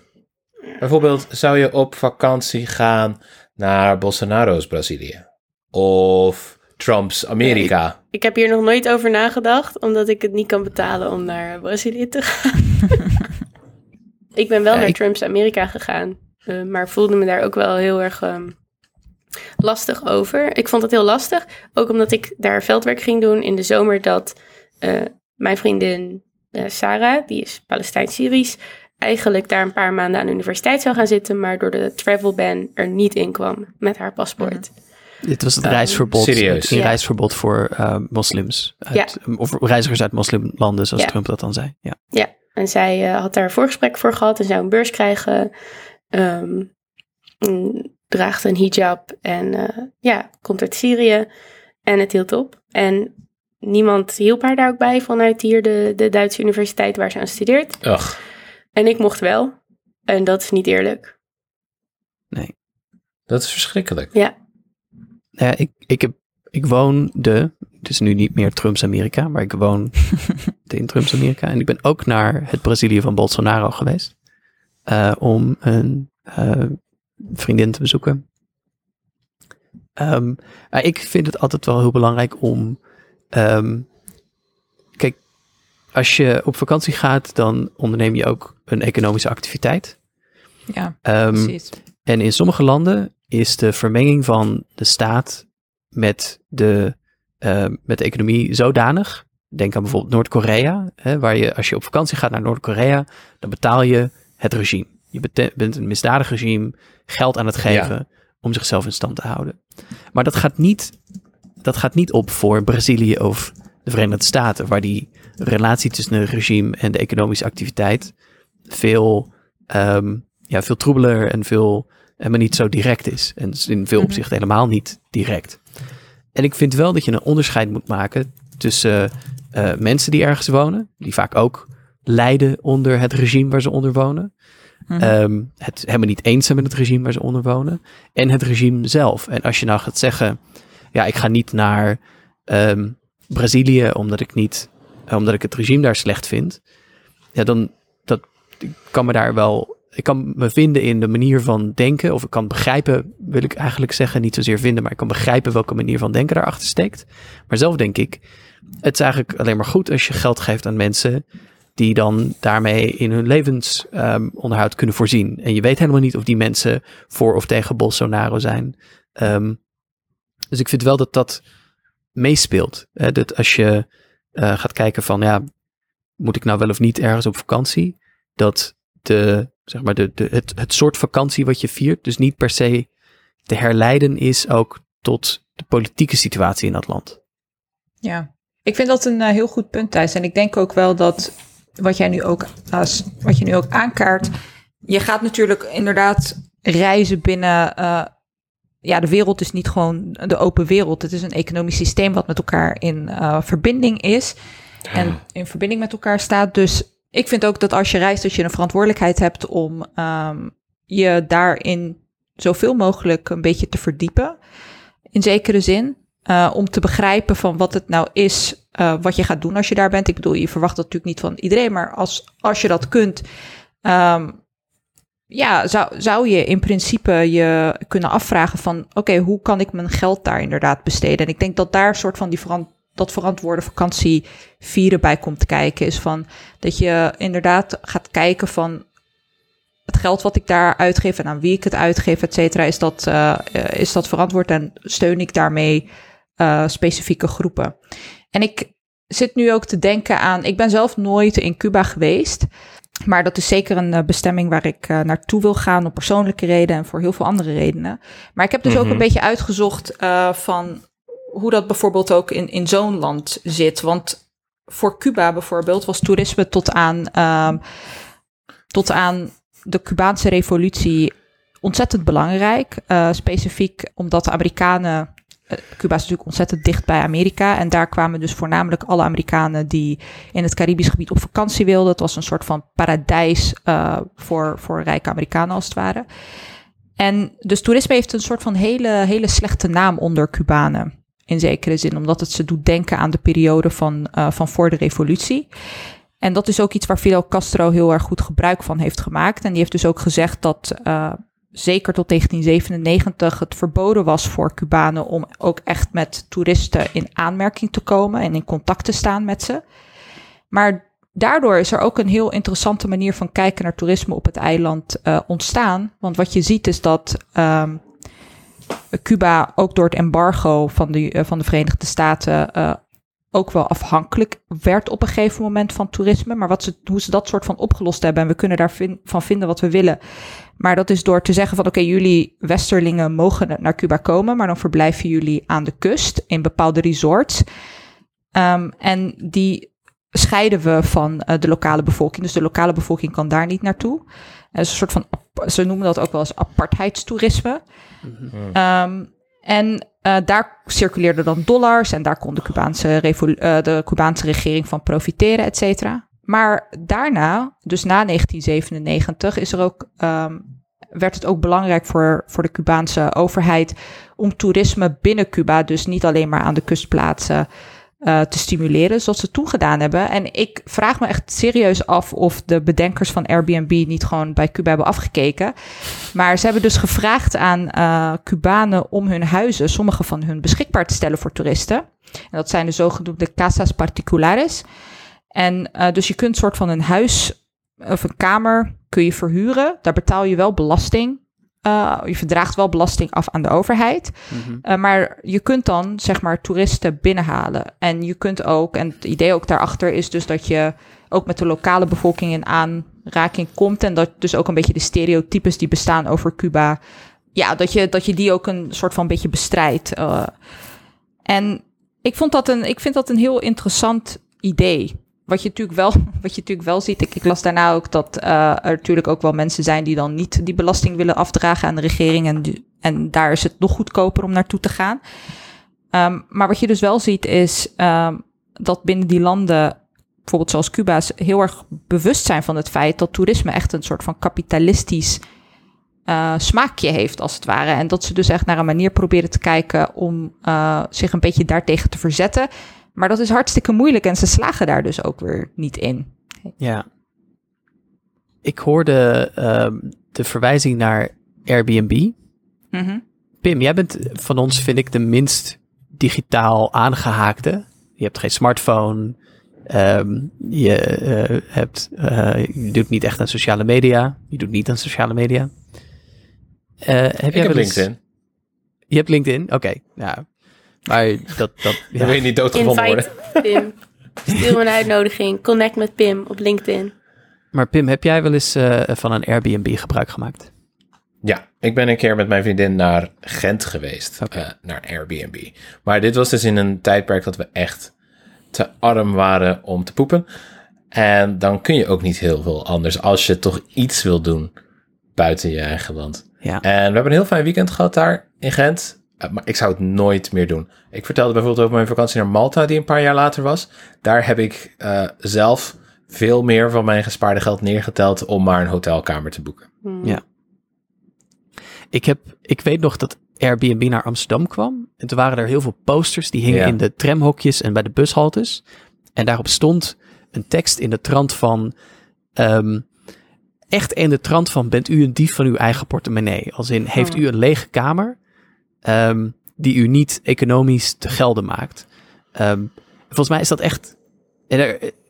Bijvoorbeeld, zou je op vakantie gaan naar Bolsonaro's Brazilië? Of Trumps Amerika? Ik heb hier nog nooit over nagedacht, omdat ik het niet kan betalen om naar Brazilië te gaan. ik ben wel Ja, naar ik- Trumps Amerika gegaan, eh, maar voelde me daar ook wel heel erg ehm, lastig over. Ik vond het heel lastig, ook omdat ik daar veldwerk ging doen in de zomer dat eh, mijn vriendin eh, Sarah, die is Palestijns-Syrisch, eigenlijk daar een paar maanden aan de universiteit zou gaan zitten, maar door de travel ban er niet in kwam met haar paspoort. Dit was het reisverbod. serieus? Het Ja. inreisverbod voor eh, moslims. Uit, Of reizigers uit moslimlanden, zoals Ja. Trump dat dan zei. Ja. Ja, en zij eh, had daar een voorgesprek voor gehad en zou een beurs krijgen. Ehm, draagt een hijab en eh, ja, komt uit Syrië. En het hield op. En niemand hielp haar daar ook bij vanuit hier de, de Duitse universiteit waar ze aan studeert. Ugh. En ik mocht wel. En dat is niet eerlijk. Dat is verschrikkelijk. Ja, Nou ja, ik, ik, heb, ik woonde, het is nu niet meer Trumps Amerika, maar ik woon in Trumps Amerika. En ik ben ook naar het Brazilië van Bolsonaro geweest. eh, om een eh, vriendin te bezoeken. Ehm, ik vind het altijd wel heel belangrijk om. ehm, kijk, als je op vakantie gaat, dan onderneem je ook een economische activiteit. Ja, Ehm, precies. en in sommige landen is de vermenging van de staat met de, eh, met de economie zodanig. Denk aan bijvoorbeeld Noord-Korea, hè, waar je als je op vakantie gaat naar Noord-Korea, dan betaal je het regime. Je bent een misdadig regime geld aan het geven om zichzelf in stand te houden. Maar dat gaat niet, dat gaat niet op voor Brazilië of de Verenigde Staten, waar die relatie tussen het regime en de economische activiteit veel, ehm, ja, veel troebeler en veel helemaal niet zo direct is. En is in veel Mhm. opzichten helemaal niet direct. En ik vind wel dat je een onderscheid moet maken tussen eh, mensen die ergens wonen, die vaak ook lijden onder het regime waar ze onder wonen. Mhm. Ehm, het helemaal niet eens zijn met het regime waar ze onder wonen. En het regime zelf. En als je nou gaat zeggen, ja, ik ga niet naar ehm, Brazilië omdat ik niet, omdat ik het regime daar slecht vind. Ja, dan dat, ik kan me daar wel, ik kan me vinden in de manier van denken. Of ik kan begrijpen, wil ik eigenlijk zeggen, niet zozeer vinden, maar ik kan begrijpen welke manier van denken daarachter steekt. Maar zelf denk ik, het is eigenlijk alleen maar goed als je geld geeft aan mensen die dan daarmee in hun levensonderhoud kunnen voorzien. En je weet helemaal niet of die mensen voor of tegen Bolsonaro zijn. Ehm, dus ik vind wel dat dat meespeelt. Hè? Dat als je eh, gaat kijken van, ja, moet ik nou wel of niet ergens op vakantie? Dat de, zeg maar, de, de, het, het soort vakantie wat je viert, dus niet per se te herleiden is ook tot de politieke situatie in dat land. Ja, ik vind dat een eh, heel goed punt, Thijs. En ik denk ook wel dat wat jij nu ook, als, wat je nu ook aankaart, je gaat natuurlijk inderdaad reizen binnen, eh, ja, de wereld is niet gewoon de open wereld. Het is een economisch systeem wat met elkaar in uh, verbinding is. En in verbinding met elkaar staat. Dus ik vind ook dat als je reist, dat je een verantwoordelijkheid hebt om um, je daarin zoveel mogelijk een beetje te verdiepen. In zekere zin. Uh, om te begrijpen van wat het nou is, uh, wat je gaat doen als je daar bent. Ik bedoel, je verwacht dat natuurlijk niet van iedereen, maar als, als je dat kunt, um, ja, zou, zou je in principe je kunnen afvragen van, oké, hoe kan ik mijn geld daar inderdaad besteden? En ik denk dat daar een soort van die verant dat verantwoorde vakantie vieren bij komt kijken. Is van dat je inderdaad gaat kijken van het geld wat ik daar uitgeef en aan wie ik het uitgeef, et cetera, is dat, uh, is dat verantwoord en steun ik daarmee uh, specifieke groepen. En ik zit nu ook te denken aan, ik ben zelf nooit in Cuba geweest. Maar dat is zeker een uh, bestemming waar ik uh, naartoe wil gaan om persoonlijke redenen en voor heel veel andere redenen. Maar ik heb dus mm -hmm. ook een beetje uitgezocht uh, van hoe dat bijvoorbeeld ook in, in zo'n land zit. Want voor Cuba bijvoorbeeld was toerisme tot aan, um, tot aan de Cubaanse revolutie ontzettend belangrijk. Uh, specifiek omdat de Amerikanen. Cuba is natuurlijk ontzettend dicht bij Amerika. En daar kwamen dus voornamelijk alle Amerikanen die in het Caribisch gebied op vakantie wilden. Het was een soort van paradijs uh, voor, voor rijke Amerikanen als het ware. En dus toerisme heeft een soort van hele, hele slechte naam onder Cubanen in zekere zin, omdat het ze doet denken aan de periode van, uh, van voor de revolutie. En dat is ook iets waar Fidel Castro heel erg goed gebruik van heeft gemaakt. En die heeft dus ook gezegd dat uh, zeker tot 1997 het verboden was voor Cubanen om ook echt met toeristen in aanmerking te komen en in contact te staan met ze. Maar daardoor is er ook een heel interessante manier van kijken naar toerisme op het eiland uh, ontstaan. Want wat je ziet is dat um, Cuba ook door het embargo van de, uh, van de Verenigde Staten uh, ook wel afhankelijk werd op een gegeven moment van toerisme. Maar wat ze, hoe ze dat soort van opgelost hebben, en we kunnen daarvan vin, vinden wat we willen. Maar dat is door te zeggen van oké, jullie westerlingen mogen naar Cuba komen, maar dan verblijven jullie aan de kust in bepaalde resorts. Um, en die scheiden we van uh, de lokale bevolking. Dus de lokale bevolking kan daar niet naartoe. Het is een soort van, ze noemen dat ook wel eens apartheidstoerisme. Mm-hmm. Um, en uh, daar circuleerden dan dollars en daar kon de Cubaanse, uh, de Cubaanse regering van profiteren, et cetera. Maar daarna, dus na 1997, is er ook, um, werd het ook belangrijk voor, voor de Cubaanse overheid om toerisme binnen Cuba, dus niet alleen maar aan de kustplaatsen, uh, te stimuleren, zoals ze toen gedaan hebben. En ik vraag me echt serieus af of de bedenkers van Airbnb niet gewoon bij Cuba hebben afgekeken. Maar ze hebben dus gevraagd aan uh, Cubanen om hun huizen, sommige van hun beschikbaar te stellen voor toeristen. En dat zijn de zogenoemde casas particulares. En uh, dus je kunt soort van een huis of een kamer kun je verhuren. Daar betaal je wel belasting. Uh, je verdraagt wel belasting af aan de overheid. Mm-hmm. Uh, maar je kunt dan, zeg maar, toeristen binnenhalen. En je kunt ook, en het idee ook daarachter is dus dat je ook met de lokale bevolking in aanraking komt. En dat dus ook een beetje de stereotypes die bestaan over Cuba. Ja, dat je, dat je die ook een soort van beetje bestrijdt. Uh, en ik, vond dat een, ik vind dat een heel interessant idee. Wat je natuurlijk wel, wat je natuurlijk wel ziet, ik, ik las daarna ook dat uh, er natuurlijk ook wel mensen zijn die dan niet die belasting willen afdragen aan de regering. En, en daar is het nog goedkoper om naartoe te gaan. Um, maar wat je dus wel ziet is um, dat binnen die landen, bijvoorbeeld zoals Cuba, heel erg bewust zijn van het feit dat toerisme echt een soort van kapitalistisch uh, smaakje heeft, als het ware. En dat ze dus echt naar een manier proberen te kijken om uh, zich een beetje daartegen te verzetten. Maar dat is hartstikke moeilijk en ze slagen daar dus ook weer niet in. Ja. Ik hoorde uh, de verwijzing naar Airbnb. Mm-hmm. Pim, jij bent van ons, vind ik, de minst digitaal aangehaakte. Je hebt geen smartphone. Um, je, uh, hebt, uh, je doet niet echt aan sociale media. Je doet niet aan sociale media. Uh, heb ik jij heb. LinkedIn. Je hebt LinkedIn? Oké, okay. nou, maar dat... dat ja. Wil je niet doodgevonden Invite worden. Pim. Stuur een uitnodiging. Connect met Pim op LinkedIn. Maar Pim, heb jij wel eens uh, van een Airbnb gebruik gemaakt? Ja, ik ben een keer met mijn vriendin naar Gent geweest. Okay. Uh, naar Airbnb. Maar dit was dus in een tijdperk dat we echt te arm waren om te poepen. En dan kun je ook niet heel veel anders als je toch iets wil doen buiten je eigen land. Ja. En we hebben een heel fijn weekend gehad daar in Gent. Uh, maar ik zou het nooit meer doen. Ik vertelde bijvoorbeeld over mijn vakantie naar Malta, die een paar jaar later was. Daar heb ik uh, zelf veel meer van mijn gespaarde geld neergeteld om maar een hotelkamer te boeken. Hmm. Ja. Ik, heb, ik weet nog dat Airbnb naar Amsterdam kwam. En toen waren er heel veel posters die hingen Ja. in de tramhokjes en bij de bushaltes. En daarop stond een tekst in de trant van... ehm, echt in de trant van, bent u een dief van uw eigen portemonnee? Als in, heeft u een lege kamer ehm, die u niet economisch te gelden maakt? Ehm, volgens mij is dat echt...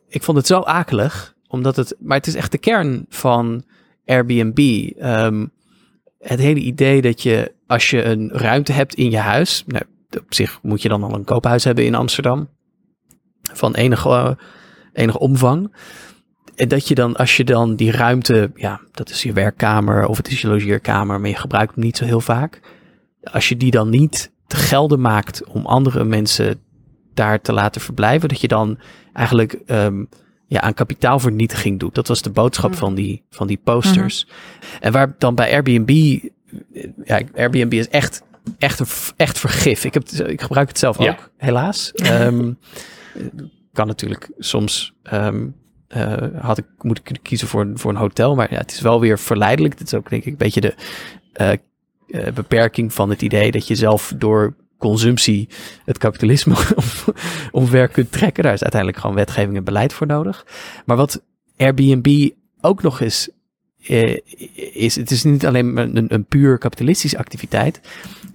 ik vond het zo akelig, omdat het... Maar het is echt de kern van Airbnb. Ehm, het hele idee dat je, als je een ruimte hebt in je huis... Nou, op zich moet je dan al een koophuis hebben in Amsterdam. Van enige, eh, enige omvang. En dat je dan, als je dan die ruimte... Ja, dat is je werkkamer of het is je logeerkamer... maar je gebruikt hem niet zo heel vaak. Als je die dan niet te gelden maakt om andere mensen daar te laten verblijven... dat je dan eigenlijk ehm, ja, aan kapitaalvernietiging doet. Dat was de boodschap van, die, van die posters. En waar dan bij Airbnb... Ja, Airbnb is echt, echt, een, echt vergif. Ik, heb, het- ik gebruik het zelf Ja. ook, helaas. Ehm, kan natuurlijk soms... ehm, eh, had ik moeten kiezen voor, een- voor een hotel. Maar ja, het is wel weer verleidelijk. Dit is ook denk ik een beetje de eh, eh, beperking van het idee dat je zelf door consumptie het kapitalisme om- omver kunt trekken. Daar is uiteindelijk gewoon wetgeving en beleid voor nodig. Maar wat Airbnb ook nog eens eh, is, het is niet alleen een, puur kapitalistische activiteit.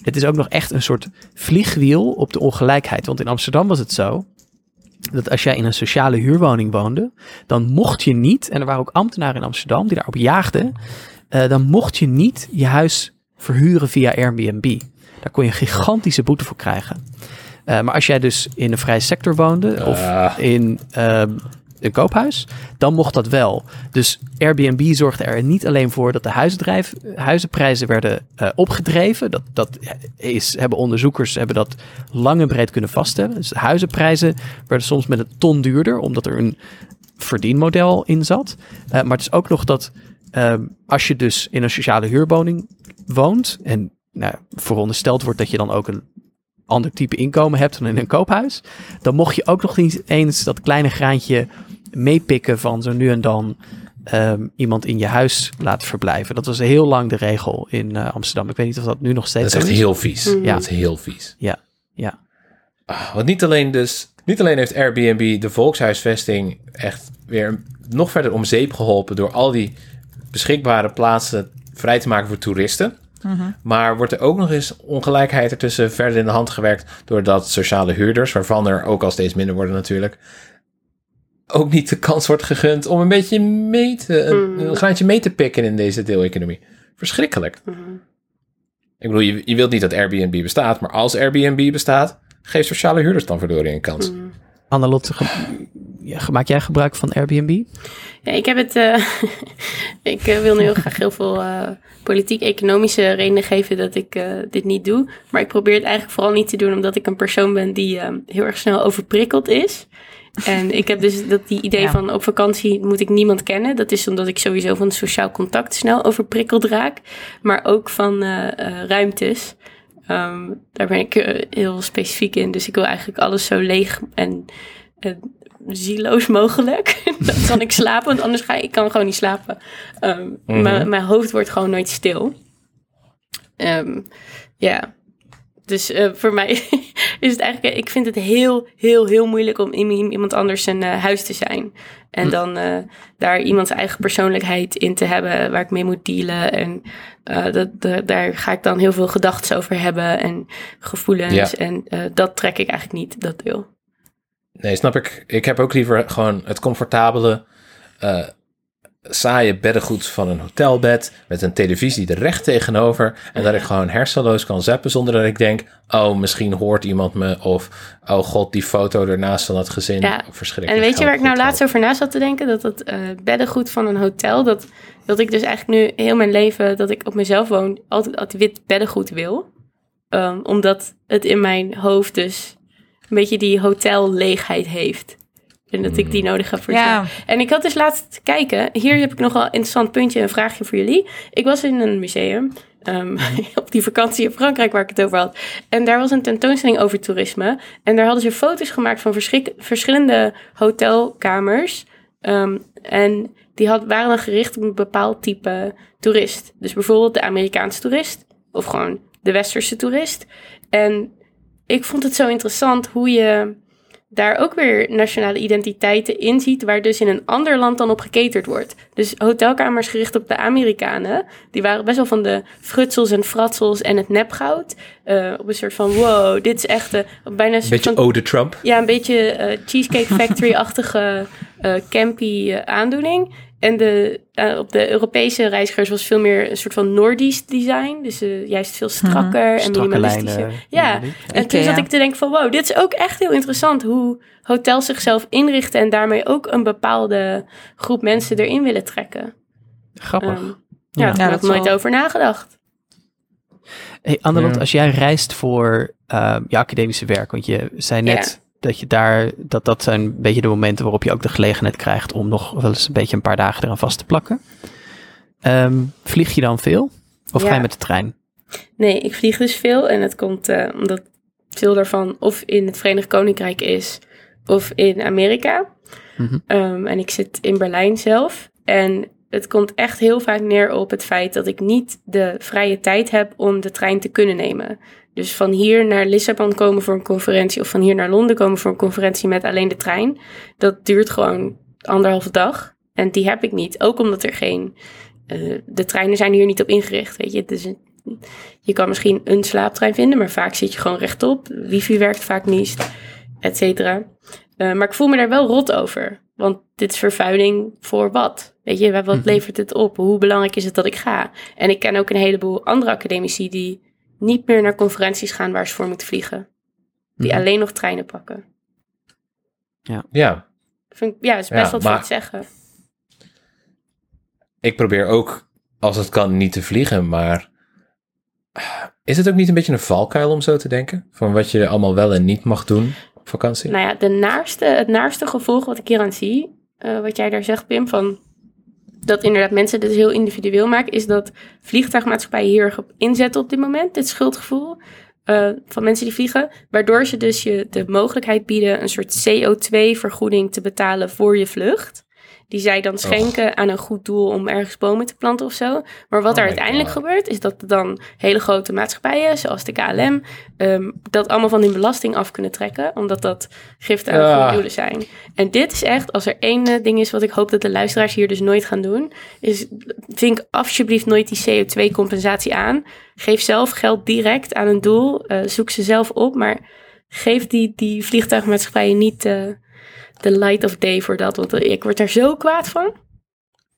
Het is ook nog echt een soort vliegwiel op de ongelijkheid. Want in Amsterdam was het zo dat als jij in een sociale huurwoning woonde, dan mocht je niet, en er waren ook ambtenaren in Amsterdam die daarop jaagden, eh, dan mocht je niet je huis verhuren via Airbnb. Daar kon je een gigantische boete voor krijgen. Eh, maar als jij dus in een vrije sector woonde of Ah. in ehm, een koophuis, dan mocht dat wel. Dus Airbnb zorgde er niet alleen voor dat de huisdrijf, huizenprijzen werden eh, opgedreven. Dat, dat is, hebben onderzoekers hebben dat lang en breed kunnen vaststellen. Dus huizenprijzen werden soms met een ton duurder, omdat er een verdienmodel in zat. Eh, maar het is ook nog dat ehm, als je dus in een sociale huurwoning woont en nou, verondersteld wordt dat je dan ook een ander type inkomen hebt dan in een koophuis, dan mocht je ook nog niet eens dat kleine graantje meepikken van zo nu en dan ehm, iemand in je huis laten verblijven. Dat was heel lang de regel in eh, Amsterdam. Ik weet niet of dat nu nog Dat steeds is echt heel vies. Ja. Dat is heel vies. Ja, ja. Ah, want niet alleen dus, niet alleen heeft Airbnb de volkshuisvesting echt weer nog verder om zeep geholpen door al die beschikbare plaatsen vrij te maken voor toeristen. Maar wordt er ook nog eens ongelijkheid ertussen verder in de hand gewerkt doordat sociale huurders, waarvan er ook al steeds minder worden natuurlijk, ook niet de kans wordt gegund om een beetje mee te, een, een graantje mee te pikken in deze deeleconomie. Verschrikkelijk. Ik bedoel, je, je wilt niet dat Airbnb bestaat, maar als Airbnb bestaat, geef sociale huurders dan verdorie een kans. Ge- ja, maak jij gebruik van Airbnb? Ja, ik heb het. eh, ik eh, wil nu heel graag heel veel eh, politiek-economische redenen geven dat ik dit niet doe. Maar ik probeer het eigenlijk vooral niet te doen omdat ik een persoon ben die heel erg snel overprikkeld is. En ik heb dus dat die idee Ja. van op vakantie moet ik niemand kennen. Dat is omdat ik sowieso van sociaal contact snel overprikkeld raak. Maar ook van ruimtes. Ehm, daar ben ik heel specifiek in. Dus ik wil eigenlijk alles zo leeg en zieloos mogelijk. Dan kan ik slapen, want anders ga ik, ik kan gewoon niet slapen. Mhm. mijn, mijn hoofd wordt gewoon nooit stil. Ehm, ja, dus eh, voor mij is het eigenlijk... Ik vind het heel, heel, heel moeilijk om in iemand anders zijn eh, huis te zijn. En dan eh, daar iemands eigen persoonlijkheid in te hebben waar ik mee moet dealen. En dat, da- daar ga ik dan heel veel gedachten over hebben en gevoelens. Ja. En dat trek ik eigenlijk niet, dat deel. Nee, snap ik. Ik heb ook liever gewoon het comfortabele, eh, saaie beddengoed van een hotelbed met een televisie er recht tegenover en dat ik gewoon hersenloos kan zappen zonder dat ik denk, oh, misschien hoort iemand me of, oh god, die foto ernaast van dat gezin. Ja, Verschrikkelijk. En weet je waar ik nou laatst over na zat te denken? Dat het eh, beddengoed van een hotel, dat, dat ik dus eigenlijk nu heel mijn leven dat ik op mezelf woon, altijd, altijd wit beddengoed wil. Ehm, omdat het in mijn hoofd dus een beetje die hotelleegheid heeft. En dat ik die nodig heb voor Ja. En ik had dus laatst kijken. Hier heb ik nog wel een interessant puntje, een vraagje voor jullie. Ik was in een museum Ehm, op die vakantie in Frankrijk waar ik het over had. En daar was een tentoonstelling over toerisme. En daar hadden ze foto's gemaakt van verschillende hotelkamers. Ehm, en die had, waren dan gericht op een bepaald type toerist. Dus bijvoorbeeld de Amerikaanse toerist. Of gewoon de Westerse toerist. En ik vond het zo interessant hoe je daar ook weer nationale identiteiten in ziet, waar dus in een ander land dan op geketerd wordt. Dus hotelkamers gericht op de Amerikanen, die waren best wel van de frutsels en fratsels en het nepgoud. Eh, op een soort van, wow, dit is echt eh, bijna een soort beetje van... Ode Trump. Ja, een beetje eh, Cheesecake Factory-achtige campy aandoening. En de, eh, op de Europese reizigers was veel meer een soort van Noordisch design. Dus eh, juist veel strakker en minimalistischer. lijnen. Ja, en toen zat ik te denken van wow, dit is ook echt heel interessant hoe hotels zichzelf inrichten en daarmee ook een bepaalde groep mensen erin willen trekken. Grappig. Ehm, ja, Ja. daar Ja, heb ik nooit over nagedacht. Hey, Annelot, Ja. als jij reist voor ehm, je academische werk, want je zei net dat je daar, dat dat zijn een beetje de momenten waarop je ook de gelegenheid krijgt om nog wel eens een beetje een paar dagen eraan vast te plakken. Ehm, vlieg je dan veel? Of ga je met de trein? Nee, ik vlieg dus veel en het komt eh, omdat veel daarvan of in het Verenigd Koninkrijk is of in Amerika. Mhm. Ehm, en ik zit in Berlijn zelf. En het komt echt heel vaak neer op het feit dat ik niet de vrije tijd heb om de trein te kunnen nemen. Dus van hier naar Lissabon komen voor een conferentie of van hier naar Londen komen voor een conferentie met alleen de trein, dat duurt gewoon anderhalve dag. En die heb ik niet. Ook omdat er geen. eh, de treinen zijn hier niet op ingericht. Weet je, het is een, je kan misschien een slaaptrein vinden, maar vaak zit je gewoon rechtop. Wifi werkt vaak niet, et cetera. Eh, maar ik voel me daar wel rot over. Want dit is vervuiling voor wat? Weet je, wat Mhm. levert het op? Hoe belangrijk is het dat ik ga? En ik ken ook een heleboel andere academici die niet meer naar conferenties gaan waar ze voor moeten vliegen. Die Mhm. alleen nog treinen pakken. Ja, Vind ik, ja, dat is best Ja, wat voor te zeggen. ik probeer ook, als het kan, niet te vliegen, maar is het ook niet een beetje een valkuil om zo te denken? Van wat je allemaal wel en niet mag doen op vakantie? Nou ja, de naarste, het naarste gevolg wat ik hier aan zie, eh, wat jij daar zegt, Pim, van dat inderdaad mensen dit heel individueel maken, is dat vliegtuigmaatschappijen hier erg op inzetten op dit moment, dit schuldgevoel eh, van mensen die vliegen, waardoor ze dus je de mogelijkheid bieden een soort CO2-vergoeding te betalen voor je vlucht. Die zij dan schenken aan een goed doel om ergens bomen te planten of zo. Maar wat Oh er uiteindelijk God. gebeurt, is dat dan hele grote maatschappijen, zoals de KLM, ehm, dat allemaal van hun belasting af kunnen trekken. Omdat dat giften aan Ah. goede doelen zijn. En dit is echt, als er één eh, ding is wat ik hoop dat de luisteraars hier dus nooit gaan doen, is vink alsjeblieft nooit die CO2-compensatie aan. Geef zelf geld direct aan een doel. eh, zoek ze zelf op, maar geef die, die vliegtuigmaatschappijen niet eh, de light of day voor dat. Want ik word daar zo kwaad van.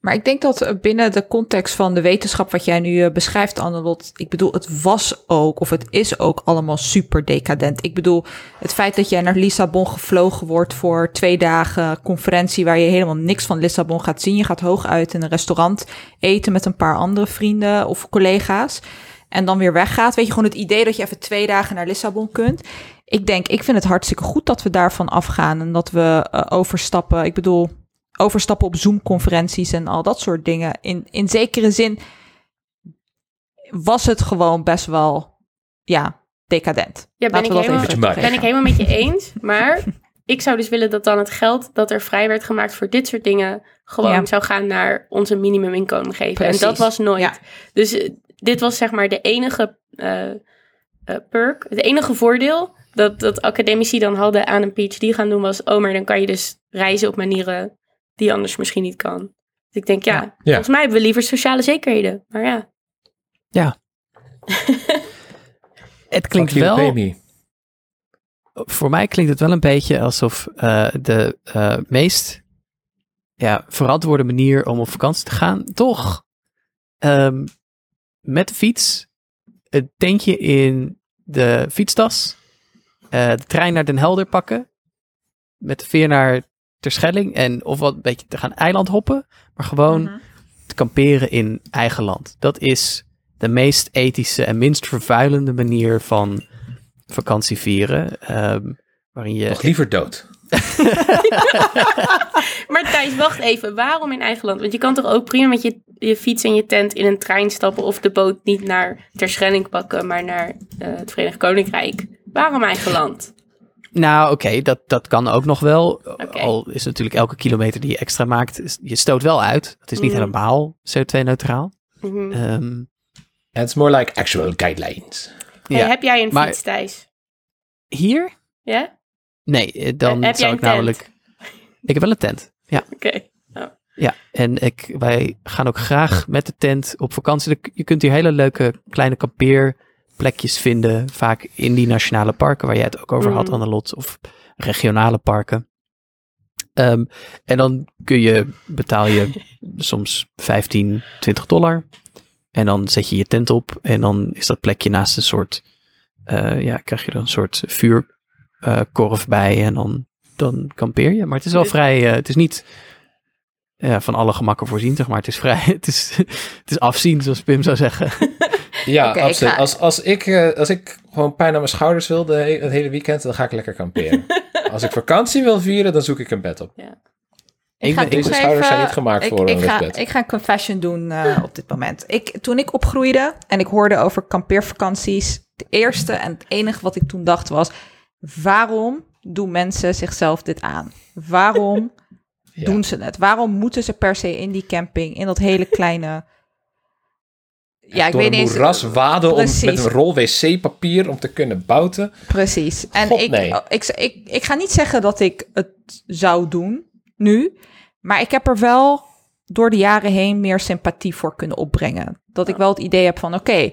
Maar ik denk dat eh, binnen de context van de wetenschap wat jij nu eh, beschrijft, Annelot, ik bedoel, het was ook, of het is ook allemaal super decadent. Ik bedoel, het feit dat jij naar Lissabon gevlogen wordt voor twee dagen conferentie waar je helemaal niks van Lissabon gaat zien. Je gaat hooguit in een restaurant eten met een paar andere vrienden of collega's. En dan weer weggaat. Weet je, gewoon het idee dat je even twee dagen naar Lissabon kunt. Ik denk, ik vind het hartstikke goed dat we daarvan afgaan en dat we eh, overstappen. Ik bedoel, overstappen op Zoom-conferenties en al dat soort dingen. In, in zekere zin was het gewoon best wel, ja, decadent. Ja, ben ik, helemaal, ben ik helemaal met je eens. Maar ik zou dus willen dat dan het geld dat er vrij werd gemaakt voor dit soort dingen... gewoon Ja. zou gaan naar onze minimuminkomen geven. Precies. En dat was nooit. Ja. Dus eh, dit was zeg maar de enige eh, eh, perk, het enige voordeel... Dat, dat academici dan hadden aan een PhD gaan doen was... oh, maar dan kan je dus reizen op manieren die je anders misschien niet kan. Dus ik denk, ja, Ja. Ja. volgens mij hebben we liever sociale zekerheden. Maar ja, Het klinkt wel, voor mij klinkt het wel een beetje alsof eh, de eh, meest ja, verantwoorde manier om op vakantie te gaan, toch ehm, met de fiets, het tentje in de fietstas, de trein naar Den Helder pakken, met de veer naar Terschelling en of wat een beetje te gaan eiland hoppen, maar gewoon Mhm. te kamperen in eigen land. Dat is de meest ethische en minst vervuilende manier van vakantie vieren. ehm, waarin je Nog liever dood. Maar Thijs, wacht even. Waarom in eigen land? Want je kan toch ook prima met je, je fiets en je tent in een trein stappen... of de boot niet naar Terschelling pakken, maar naar eh, het Verenigd Koninkrijk. Waarom eigen land? Nou, oké, dat, dat kan ook nog wel. Al is natuurlijk elke kilometer die je extra maakt, is- je stoot wel uit. Het is niet Mhm. helemaal CO2-neutraal. Mhm. Ehm It's more like actual guidelines. Hey, ja. heb jij een maar- fiets, Thijs? Hier? Ja? Nee, eh, dan heb zou ik namelijk... Ik heb wel een tent, ja. Oké. Ja, en ik, wij gaan ook graag met de tent op vakantie. Je kunt hier hele leuke kleine kampeerplekjes vinden. Vaak in die nationale parken waar jij het ook over had, Mhm. Annelot. Of regionale parken. Ehm, en dan kun je, betaal je soms 15, 20 dollar. En dan zet je je tent op. En dan is dat plekje naast een soort, eh, ja, krijg je er een soort vuurkorf bij. En dan, dan kampeer je. Maar het is wel vrij, eh, het is niet van alle gemakken voorzien, zeg maar. Het is vrij, het is, het is afzien, zoals Pim zou zeggen. Ja, ik absoluut. ga- Als, als, ik, eh, als ik gewoon pijn aan mijn schouders wil de, he- het hele weekend, dan ga ik lekker kamperen. als ik vakantie wil vieren, dan zoek ik een bed op. Ik ga ben- Deze schouders zijn niet gemaakt ik, voor ik een ga, luchtbed. ik ga een confession doen eh, op dit moment. Ik, toen ik opgroeide en ik hoorde over kampeervakanties, het eerste en het enige wat ik toen dacht was, waarom doen mensen zichzelf dit aan? Waarom Ja. doen ze het? Waarom moeten ze per se in die camping, in dat hele kleine... Ja, ik Door weet een niet eens- moeras waden om, met een rol wc-papier om te kunnen bouten. Precies. En God, ik, nee. ik, ik, ik ga niet zeggen dat ik het zou doen nu, maar ik heb er wel door de jaren heen meer sympathie voor kunnen opbrengen. Dat ik wel het idee heb van oké,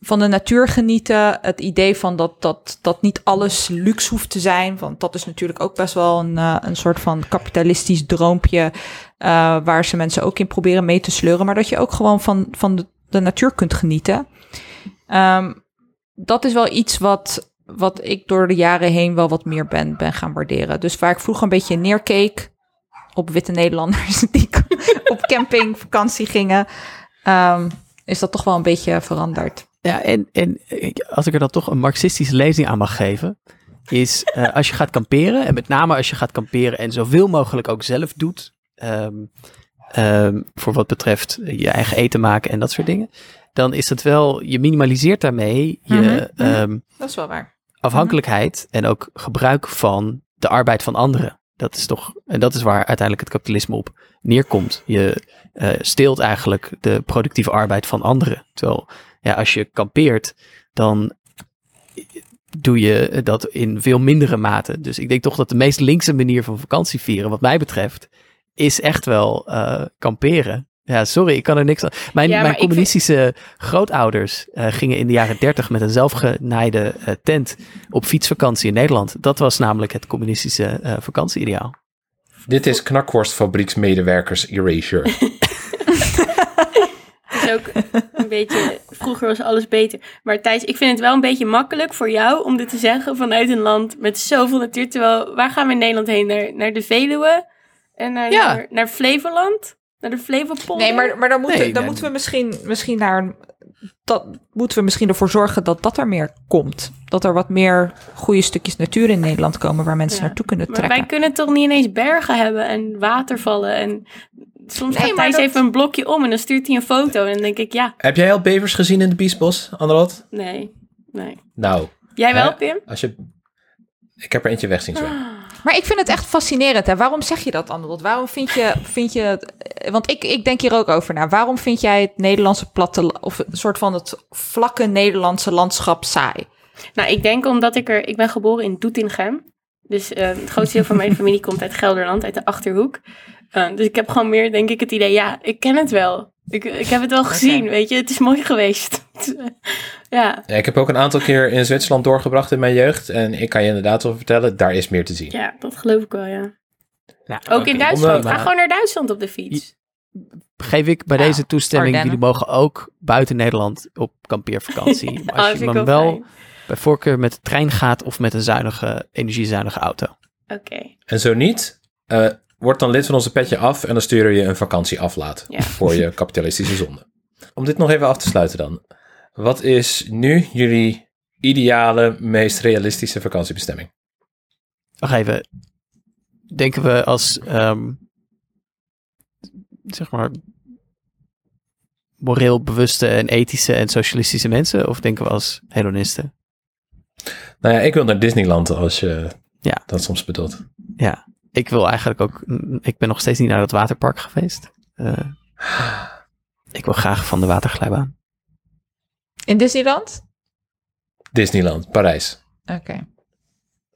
van de natuur genieten, het idee van dat, dat, dat niet alles luxe hoeft te zijn, want dat is natuurlijk ook best wel een, eh, een soort van kapitalistisch droompje eh, waar ze mensen ook in proberen mee te sleuren, maar dat je ook gewoon van, van de, de natuur kunt genieten. Ehm, dat is wel iets wat, wat ik door de jaren heen wel wat meer ben, ben gaan waarderen. Dus waar ik vroeger een beetje neerkeek op witte Nederlanders die op campingvakantie gingen, ehm, is dat toch wel een beetje veranderd. Ja, en, en als ik er dan toch een marxistische lezing aan mag geven, is eh, als je gaat kamperen, en met name als je gaat kamperen en zoveel mogelijk ook zelf doet, ehm, ehm, voor wat betreft je eigen eten maken en dat soort dingen, dan is het wel, je minimaliseert daarmee je Mhm, mhm. ehm, Dat is wel waar. afhankelijkheid en ook gebruik van de arbeid van anderen. Dat is toch, en dat is waar uiteindelijk het kapitalisme op neerkomt. Je eh, steelt eigenlijk de productieve arbeid van anderen. Terwijl, ja, als je kampeert, dan doe je dat in veel mindere mate. Dus ik denk toch dat de meest linkse manier van vakantie vieren, wat mij betreft, is echt wel eh, kamperen. Ja, sorry, ik kan er niks aan. Mijn, Ja, mijn vind- communistische grootouders eh, gingen in de jaren dertig met een zelfgenaaide eh, tent op fietsvakantie in Nederland. Dat was namelijk het communistische eh vakantieideaal. Dit is knakworstfabrieksmedewerkers erasure. Het is ook een beetje, vroeger was alles beter. Maar Thijs, ik vind het wel een beetje makkelijk voor jou om dit te zeggen vanuit een land met zoveel natuur. Terwijl, waar gaan we in Nederland heen? Naar, naar de Veluwe? En naar, Ja. naar, naar Flevoland? Naar de Flevopolder? Nee, maar, maar dan, moeten, Nee, dan moeten we misschien, misschien naar. Dat moeten we misschien ervoor zorgen dat dat er meer komt. Dat er wat meer goede stukjes natuur in Nederland komen waar mensen Ja. naartoe kunnen Maar trekken. wij kunnen toch niet ineens bergen hebben en watervallen en... Soms Nee, gaat maar Thijs dat- even een blokje om en dan stuurt hij een foto. En dan denk ik, ja, Heb jij al bevers gezien in de Biesbos, Anderlot? nee, nee. Nou, Jij wel, Hè? Pim? als je... Ik heb er eentje weg zien zwemmen. Maar ik vind het echt fascinerend. Hè? Waarom zeg je dat, Annelot? Waarom vind je, vind je het... Want ik, ik denk hier ook over na. Waarom vind jij het Nederlandse platte... of een soort van het vlakke Nederlandse landschap saai? Nou, ik denk omdat ik er... Ik ben geboren in Doetinchem. Dus eh, het grootste deel van mijn familie komt uit Gelderland, uit de Achterhoek. Eh, dus ik heb gewoon meer, denk ik, het idee... Ja, ik ken het wel. Ik, ik heb het wel gezien, weet je. Het is mooi geweest. ja, Ja, ik heb ook een aantal keer in Zwitserland doorgebracht in mijn jeugd. En ik kan je inderdaad wel vertellen, daar is meer te zien. ja, dat geloof ik wel, ja. Nou, Ook in Duitsland. om, Ga eh, gewoon naar Duitsland op de fiets. Geef ik bij Ja, deze toestemming, Ardennen. jullie mogen ook buiten Nederland op kampeervakantie. Maar als vind je dan wel fijn. bij voorkeur met de trein gaat of met een zuinige, energiezuinige auto. Oké. En zo niet, eh, word dan lid van onze petje af en dan sturen we je een vakantieaflaat Ja. voor je kapitalistische zonde. Om dit nog even af te sluiten dan. Wat is nu jullie ideale, meest realistische vakantiebestemming? Wacht even. denken we als, ehm, zeg maar, moreel bewuste en ethische en socialistische mensen? Of denken we als hedonisten? Nou ja, ik wil naar Disneyland als je Ja. dat soms bedoelt. Ja, ik wil eigenlijk ook, ik ben nog steeds niet naar dat waterpark geweest. Eh, ik wil graag van de waterglijbaan. In Disneyland? Disneyland, Parijs. Oké.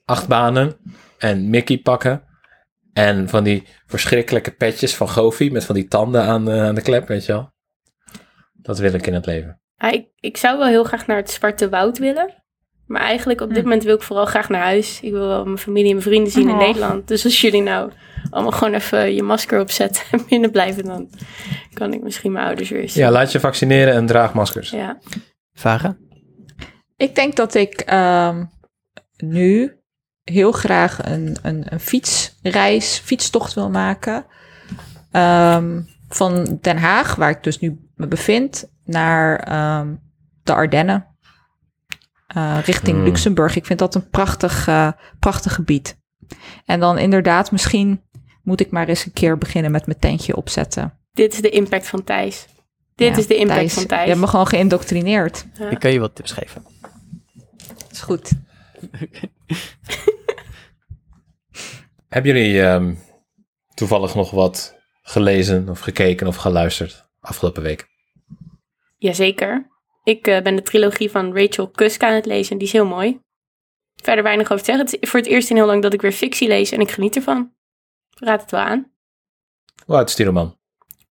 Acht banen en Mickey pakken. En van die verschrikkelijke petjes van Goofy met van die tanden aan, eh, aan de klep, weet je wel. Dat wil ik in het leven. Ah, ik, ik zou wel heel graag naar het Zwarte Woud willen. Maar eigenlijk op dit Hm. moment wil ik vooral graag naar huis. Ik wil wel mijn familie en mijn vrienden zien in Oh. Nederland. Dus als jullie nou allemaal gewoon even je masker opzetten en binnen blijven, dan kan ik misschien mijn ouders weer zien. Ja, laat je vaccineren en draag maskers. Ja. Varen? Ik denk dat ik ehm, nu heel graag een, een, een fietsreis, fietstocht wil maken. Ehm, van Den Haag, waar ik dus nu me bevind, naar ehm, de Ardennen. Eh, richting Hmm. Luxemburg. Ik vind dat een prachtig, eh, prachtig gebied. En dan inderdaad, misschien moet ik maar eens een keer beginnen met mijn tentje opzetten. Dit is de impact van Thijs. Dit Ja, is de impact van Je Thijs. hebt me gewoon geïndoctrineerd. Ja. Ik kan je wat tips geven. is goed. Hebben jullie ehm, toevallig nog wat gelezen of gekeken of geluisterd afgelopen week? Jazeker. Ik eh, ben de trilogie van Rachel Kusk aan het lezen. Die is heel mooi. Verder weinig over te zeggen. Het is voor het eerst in heel lang dat ik weer fictie lees en ik geniet ervan. Raad het wel aan. Hoe oud is die roman?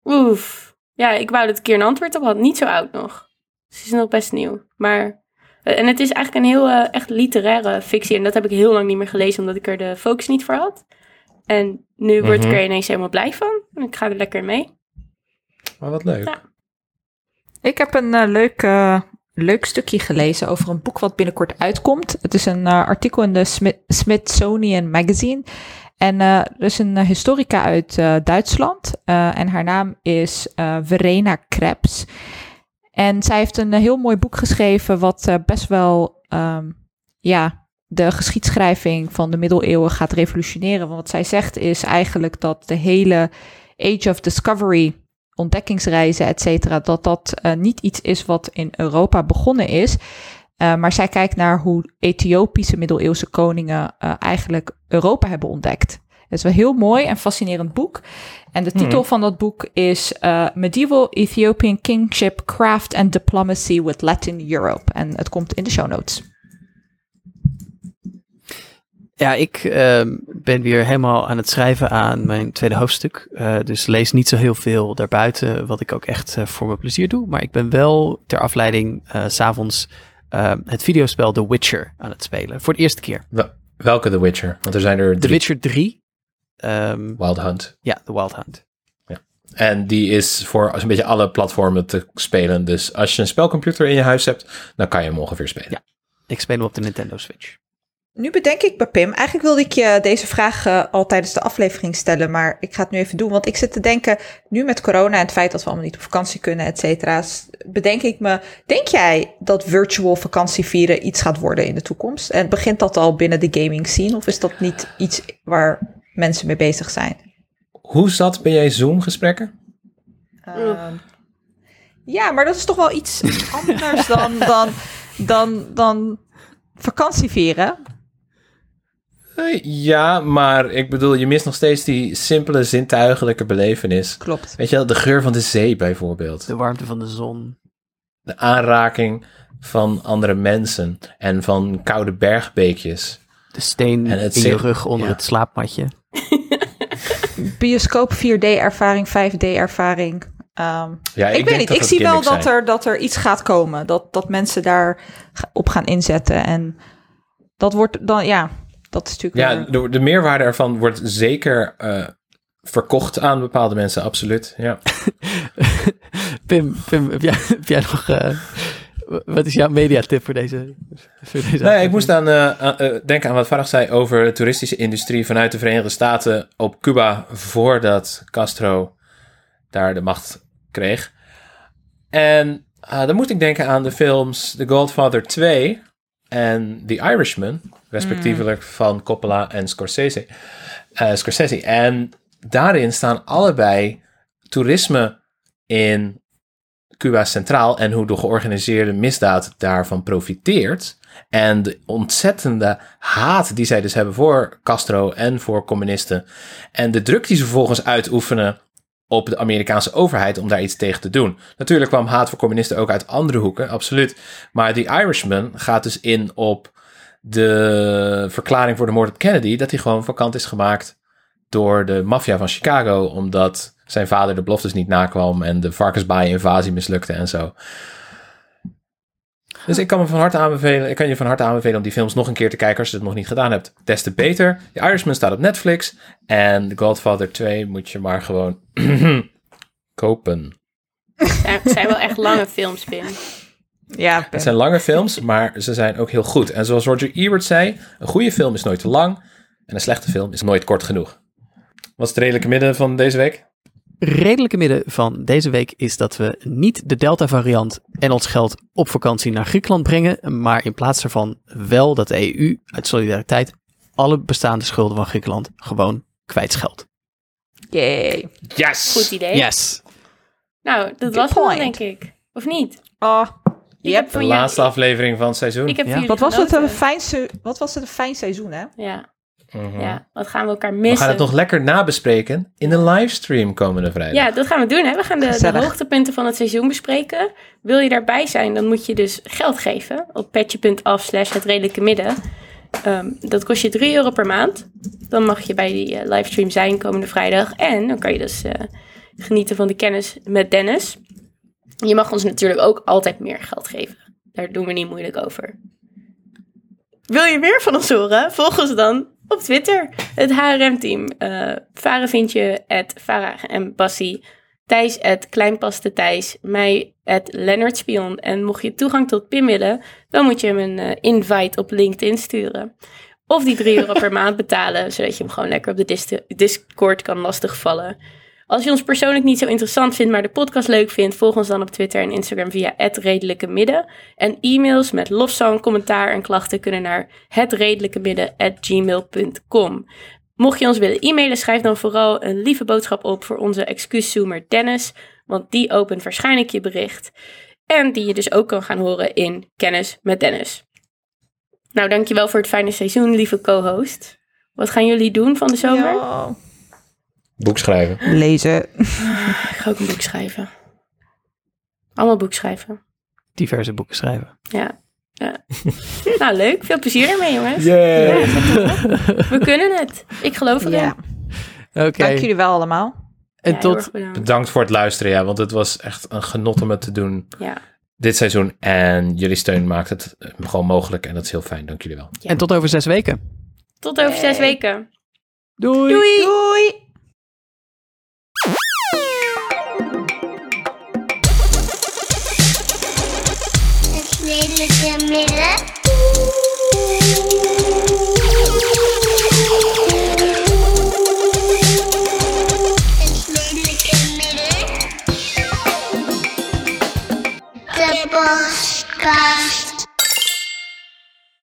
Oef. Ja, ik wou dat ik een keer een antwoord op had. Niet zo oud nog. Ze is nog best nieuw. Maar... eh, En het is eigenlijk een heel eh, echt literaire fictie. En dat heb ik heel lang niet meer gelezen, omdat ik er de focus niet voor had. En nu word ik Mhm. er ineens helemaal blij van. En ik ga er lekker mee. Oh, wat leuk. Ja. Ik heb een eh, leuk, eh, leuk stukje gelezen over een boek wat binnenkort uitkomt. Het is een eh, artikel in de Smith- Smithsonian Magazine. En er is een historica uit Duitsland. en haar naam is Verena Krebs. En zij heeft een heel mooi boek geschreven, wat best wel ehm, ja, de geschiedschrijving van de middeleeuwen gaat revolutioneren. Want wat zij zegt is eigenlijk dat de hele Age of Discovery ontdekkingsreizen, et cetera, dat dat eh, niet iets is wat in Europa begonnen is. Eh, maar zij kijkt naar hoe Ethiopische middeleeuwse koningen eh, eigenlijk Europa hebben ontdekt. Het is wel een heel mooi en fascinerend boek. En de titel van dat boek is Medieval Ethiopian Kingship, Craft and Diplomacy with Latin Europe. En het komt in de show notes. Ja, ik ehm, ben weer helemaal aan het schrijven aan mijn tweede hoofdstuk. Eh, dus lees niet zo heel veel daarbuiten, wat ik ook echt eh, voor mijn plezier doe. Maar ik ben wel ter afleiding eh, s s'avonds het videospel The Witcher aan het spelen. Voor de eerste keer. Wel- welke The Witcher? Want er zijn er The drie. Witcher 3. Ehm, Wild Hunt. ja, The Wild Hunt. En die is voor een beetje alle platformen te spelen. Dus als je een spelcomputer in je huis hebt, dan kan je hem ongeveer spelen. Ja. Ik speel hem op de Nintendo Switch. Nu bedenk ik bij Pim, eigenlijk wilde ik je deze vraag eh, al tijdens de aflevering stellen, maar ik ga het nu even doen. Want ik zit te denken, nu met corona en het feit dat we allemaal niet op vakantie kunnen, et cetera, bedenk ik me, denk jij dat virtual vakantievieren iets gaat worden in de toekomst? En begint dat al binnen de gaming scene of is dat niet iets waar mensen mee bezig zijn? Hoe zat ben jij Zoom-gesprekken? Ehm, ja, maar dat is toch wel iets anders dan, dan, dan, dan vakantie vieren. Eh, Ja, maar ik bedoel, je mist nog steeds die simpele zintuigelijke belevenis. Klopt. Weet je wel, de geur van de zee bijvoorbeeld. De warmte van de zon. De aanraking van andere mensen en van koude bergbeekjes. De steen En het in je rug onder ja. het slaapmatje. bioscoop 4D-ervaring, 5D-ervaring. Ehm, Ja, ik, weet denk niet, ik zie wel dat er, dat er iets gaat komen. Dat, dat mensen daar op gaan inzetten. En dat wordt dan, ja, dat is natuurlijk Ja, de, de meerwaarde ervan wordt zeker eh, verkocht aan bepaalde mensen, absoluut. Ja. Pim, Pim heb, jij, heb jij nog... eh, wat is jouw mediatip voor deze, voor deze Nee, ik moest aan, eh, denken aan wat Farag zei over de toeristische industrie vanuit de Verenigde Staten op Cuba voordat Castro daar de macht kreeg. En eh, dan moest ik denken aan de films The Godfather 2 en The Irishman, respectievelijk van Coppola en Scorsese. eh, Scorsese. En daarin staan allebei toerisme in Cuba centraal en hoe de georganiseerde misdaad daarvan profiteert. En de ontzettende haat die zij dus hebben voor Castro en voor communisten. En de druk die ze vervolgens uitoefenen op de Amerikaanse overheid om daar iets tegen te doen. Natuurlijk kwam haat voor communisten ook uit andere hoeken, absoluut. Maar The Irishman gaat dus in op de verklaring voor de moord op Kennedy, dat hij gewoon vakant is gemaakt door de maffia van Chicago, omdat zijn vader de beloftes niet nakwam en de varkensbaai-invasie mislukte en zo. Dus ik kan, me van harte aanbevelen, ik kan je van harte aanbevelen om die films nog een keer te kijken als je het nog niet gedaan hebt. Des te beter. The Irishman staat op Netflix. En The Godfather 2 moet je maar gewoon kopen. Het zijn wel echt lange films, Pim. Ja. Het zijn lange films, maar ze zijn ook heel goed. En zoals Roger Ebert zei, een goede film is nooit te lang. En een slechte film is nooit kort genoeg. Wat is het redelijke midden van deze week? Redelijke midden van deze week is dat we niet de Delta-variant en ons geld op vakantie naar Griekenland brengen, maar in plaats daarvan wel dat de EU uit solidariteit alle bestaande schulden van Griekenland gewoon kwijtscheldt. Yay. Yes! Goed idee. Yes! Nou, dat Good was wel, point. denk ik. Of niet? Oh, Ik Yep. heb De laatste aflevering van het seizoen. Ik heb Ja. wat was, het een genoten. fijn se- wat was het een fijn seizoen, hè? Ja, Mhm. ja, wat gaan we elkaar We missen? gaan het nog lekker nabespreken in de livestream komende vrijdag. Ja, dat gaan we doen. Hè? We gaan de, hoogtepunten van het seizoen bespreken. Wil je daarbij zijn, dan moet je dus geld geven op petje.af slash het redelijke midden. Ehm, dat kost je 3 euro per maand. Dan mag je bij die eh, livestream zijn komende vrijdag. En dan kan je dus eh, genieten van de kennis met Dennis. Je mag ons natuurlijk ook altijd meer geld geven. Daar doen we niet moeilijk over. Wil je meer van ons horen? Volg ons dan op Twitter. Het HRM-team. Eh Varen vind je at en Bassie. Thijs at Kleinpaste Thijs. Mij at Spion. En mocht je toegang tot Pim willen, dan moet je hem een eh, invite op LinkedIn sturen. Of die 3 euro per maand betalen, zodat je hem gewoon lekker op de dis- Discord kan lastigvallen. Als je ons persoonlijk niet zo interessant vindt, maar de podcast leuk vindt, volg ons dan op Twitter en Instagram via het redelijke midden. En e-mails met lofzang, commentaar en klachten kunnen naar hetredelijkemidden@gmail.com. Mocht je ons willen e-mailen, schrijf dan vooral een lieve boodschap op voor onze excuuszoomer Dennis, want die opent waarschijnlijk je bericht. En die je dus ook kan gaan horen in Kennis met Dennis. Nou, dankjewel voor het fijne seizoen, lieve co-host. Wat gaan jullie doen van de zomer? Boek schrijven. Lezen. Ik ga ook een boek schrijven. Allemaal boek schrijven. Diverse boeken schrijven. Ja. ja. nou, leuk. Veel plezier ermee, jongens. Ja, we kunnen het. Ik geloof erin. Ja. Oké, Dank jullie wel allemaal. en Ja, tot bedankt. Bedankt voor het luisteren, ja, want het was echt een genot om het te doen Ja. dit seizoen. En jullie steun maakt het eh, gewoon mogelijk en dat is heel fijn. Dank jullie wel. en tot over zes weken. Tot over zes weken. Doei! Doei! Doei. Redelijke midden.